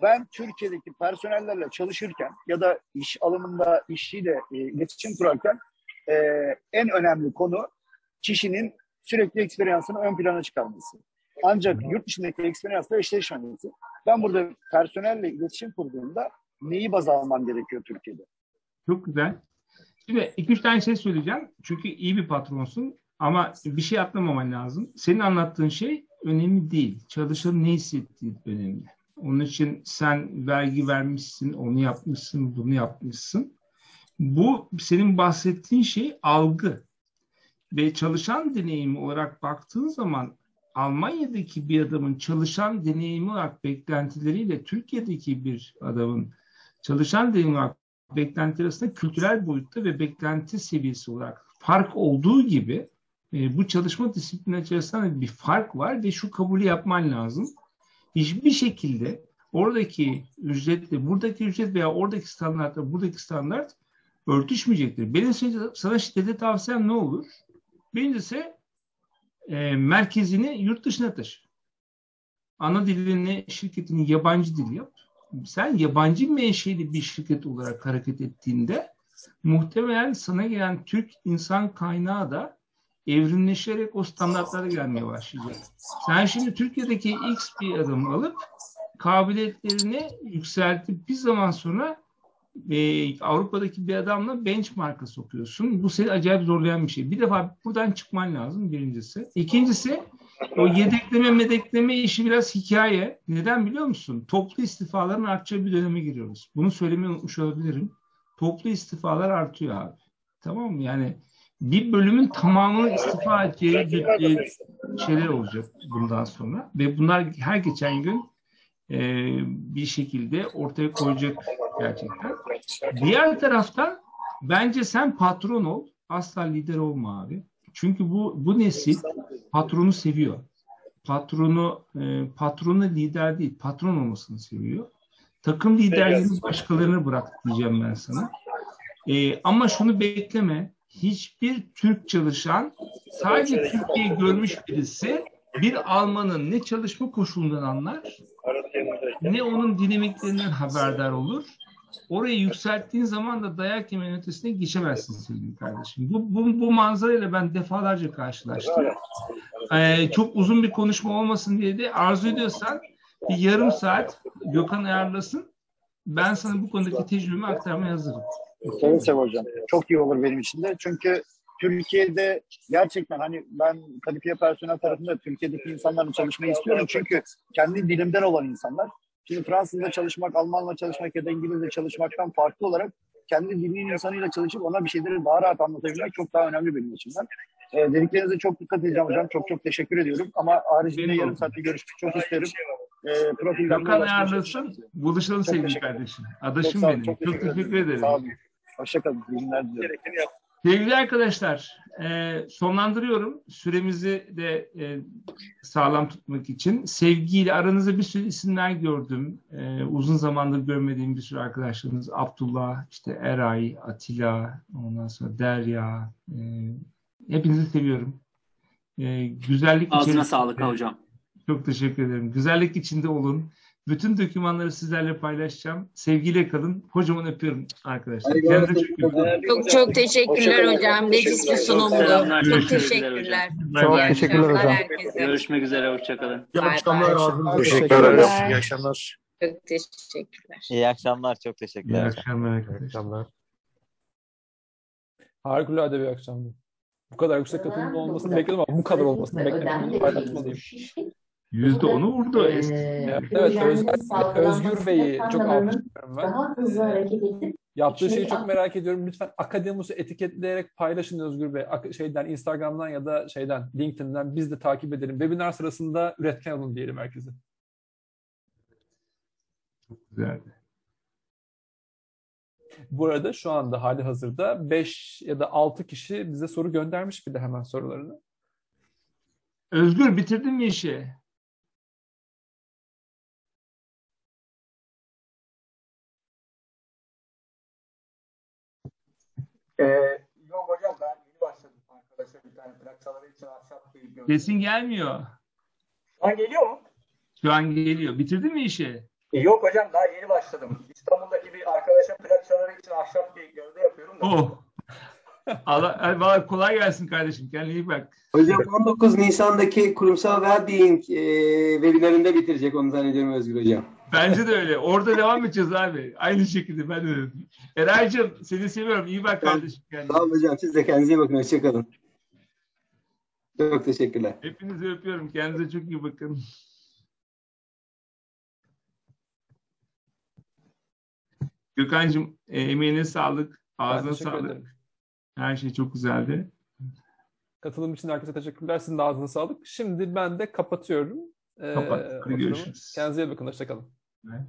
Ben Türkiye'deki personellerle çalışırken ya da iş alımında işçiyle e, iletişim kurarken e, en önemli konu kişinin sürekli eksperyansını ön plana çıkarması. Ancak yurt dışındaki eksperyansla eşleşmemesi. Ben burada personelle iletişim kurduğumda neyi baz almam gerekiyor Türkiye'de? Çok güzel. Şimdi iki üç tane şey söyleyeceğim. Çünkü iyi bir patronsun ama bir şey atlamaman lazım. Senin anlattığın şey önemli değil. Çalışanın ne hissettiği önemli. Onun için sen vergi vermişsin, onu yapmışsın, bunu yapmışsın. Bu senin bahsettiğin şey algı. Ve çalışan deneyimi olarak baktığın zaman Almanya'daki bir adamın çalışan deneyimi olarak beklentileriyle Türkiye'deki bir adamın çalışan deneyimi olarak beklentileri arasında kültürel boyutta ve beklenti seviyesi olarak fark olduğu gibi e, bu çalışma disiplini içerisinde bir fark var ve şu kabulü yapman lazım. Hiçbir şekilde oradaki ücretle buradaki ücret veya oradaki standartla buradaki standart örtüşmeyecektir. Benim sana şiddete tavsiyem ne olur? Birincisi e, merkezini yurt dışına taşı. Ana dilini şirketini yabancı dil yap. Sen yabancı menşeli bir şirket olarak hareket ettiğinde muhtemelen sana gelen Türk insan kaynağı da evrimleşerek o standartlara gelmeye başlayacak. Sen şimdi Türkiye'deki X bir adım alıp kabiliyetlerini yükseltip bir zaman sonra e, Avrupa'daki bir adamla benchmark'a sokuyorsun. Bu seni acayip zorlayan bir şey. Bir defa buradan çıkman lazım birincisi. İkincisi o yedekleme medekleme işi biraz hikaye. Neden biliyor musun? Toplu istifaların artacağı bir döneme giriyoruz. Bunu söylemeyi unutmuş olabilirim. Toplu istifalar artıyor abi. Tamam mı? Yani bir bölümün tamamını istifa edeceği şeyler olacak bundan sonra. Ve bunlar her geçen gün e, bir şekilde ortaya koyacak gerçekten. Diğer taraftan bence sen patron ol. Asla lider olma abi. Çünkü bu bu nesil patronu seviyor. Patronu e, patronu lider değil, patron olmasını seviyor. Takım liderliğini başkalarına bırak diyeceğim ben sana. E, ama şunu bekleme. Hiçbir Türk çalışan sadece Türkiye'yi görmüş birisi bir Almanın ne çalışma koşulundan anlar ne onun dinamiklerinden haberdar olur. Orayı yükselttiğin zaman da dayak yemenin ötesine geçemezsin sevgili kardeşim. Bu, bu, bu manzarayla ben defalarca karşılaştım. Ee, çok uzun bir konuşma olmasın diye de arzu ediyorsan bir yarım saat Gökhan ayarlasın. Ben sana bu konudaki tecrübemi aktarmaya hazırım. Seve seve hocam. Çok iyi olur benim için de. Çünkü Türkiye'de gerçekten hani ben kalifiye personel tarafında Türkiye'deki insanlarla çalışmayı istiyorum. Çünkü kendi dilimden olan insanlar. Şimdi Fransızca çalışmak, Almanla çalışmak ya da İngilizce çalışmaktan farklı olarak kendi dilinin insanıyla çalışıp ona bir şeyleri daha rahat anlatabilmek çok daha önemli benim açımdan. E, dediklerinize çok dikkat edeceğim hocam. Çok çok teşekkür ediyorum. Ama haricinde yarım saatte görüşmek çok isterim. E, profilden Gökhan ulaşmaya ayarlasın. Buluşalım Çok sevgili kardeşim. Çok Adaşım olun, benim. çok Çok teşekkür teşekkür ederim. ederim. Sağ olun. Hoşçakalın. İyi günler diliyorum. Sevgili arkadaşlar, e, sonlandırıyorum. Süremizi de e, sağlam tutmak için. Sevgiyle aranızda bir sürü isimler gördüm. E, uzun zamandır görmediğim bir sürü arkadaşlarımız. Abdullah, işte Eray, Atilla, ondan sonra Derya. E, hepinizi seviyorum. E, güzellik Ağzına içerisinde- sağlık hocam. Çok teşekkür ederim. Güzellik içinde olun. Bütün dokümanları sizlerle paylaşacağım. Sevgiyle kalın. Kocaman öpüyorum arkadaşlar. Kendinize çok iyi bakın. Çok çok teşekkürler hocam. Nefis bir sunumdu. Çok teşekkürler. Çok teşekkürler akşamlar hocam. Görüşmek üzere. Hoşçakalın. İyi akşamlar. Ağzınıza Teşekkür sağlık. ederiz. İyi akşamlar. Çok teşekkürler. İyi akşamlar. Çok İyi teşekkürler. akşamlar İyi akşamlar. Harikulade bir akşamdı. Bu kadar yüksek katılımın olmasını bekledim ama bu kadar olmasını beklemedim. Paylaşmalıyım. Yüzde onu vurdu. Eski. Evet, evet Özgür, Özgür Bey'i çok alkışlıyorum ben. daha hızlı hareket edip Yaptığı şeyi çok merak ediyorum. Lütfen Akademus'u etiketleyerek paylaşın Özgür Bey. Ak- Şeyden, Instagram'dan ya da şeyden, LinkedIn'den biz de takip edelim. Webinar sırasında üretken olun diyelim herkese. Güzeldi. Bu arada şu anda hali hazırda 5 ya da 6 kişi bize soru göndermiş bir de hemen sorularını. Özgür bitirdin mi işi? Ee, yok hocam ben yeni başladım arkadaşa bir tane plak çaları için ahşap bir gördüm. Sesin gelmiyor. Şu an geliyor mu? Şu an geliyor. Bitirdin mi işi? E, yok hocam daha yeni başladım. İstanbul'daki bir arkadaşa plak çaları için ahşap bir gövde yapıyorum da. Oh. [laughs] Allah, ay, vallahi kolay gelsin kardeşim. Kendine iyi bak. Hocam 19 Nisan'daki kurumsal well-being e, webinarında bitirecek onu zannediyorum Özgür Hocam. Bence de öyle. Orada devam edeceğiz abi. Aynı şekilde ben de öyle. Eraycığım seni seviyorum. İyi bak kardeşim kendine. Sağ olun hocam. Siz de kendinize iyi bakın. Hoşçakalın. Çok teşekkürler. Hepinizi öpüyorum. Kendinize çok iyi bakın. Gökhan'cığım e, emeğine sağlık. Ağzına sağlık. ederim. Her şey çok güzeldi. Katılım için herkese teşekkürler. Sizin de ağzınıza sağlık. Şimdi ben de kapatıyorum. Ee, Kapat. Hadi oturumu. görüşürüz. Kendinize iyi bakın. Hoşçakalın. Evet.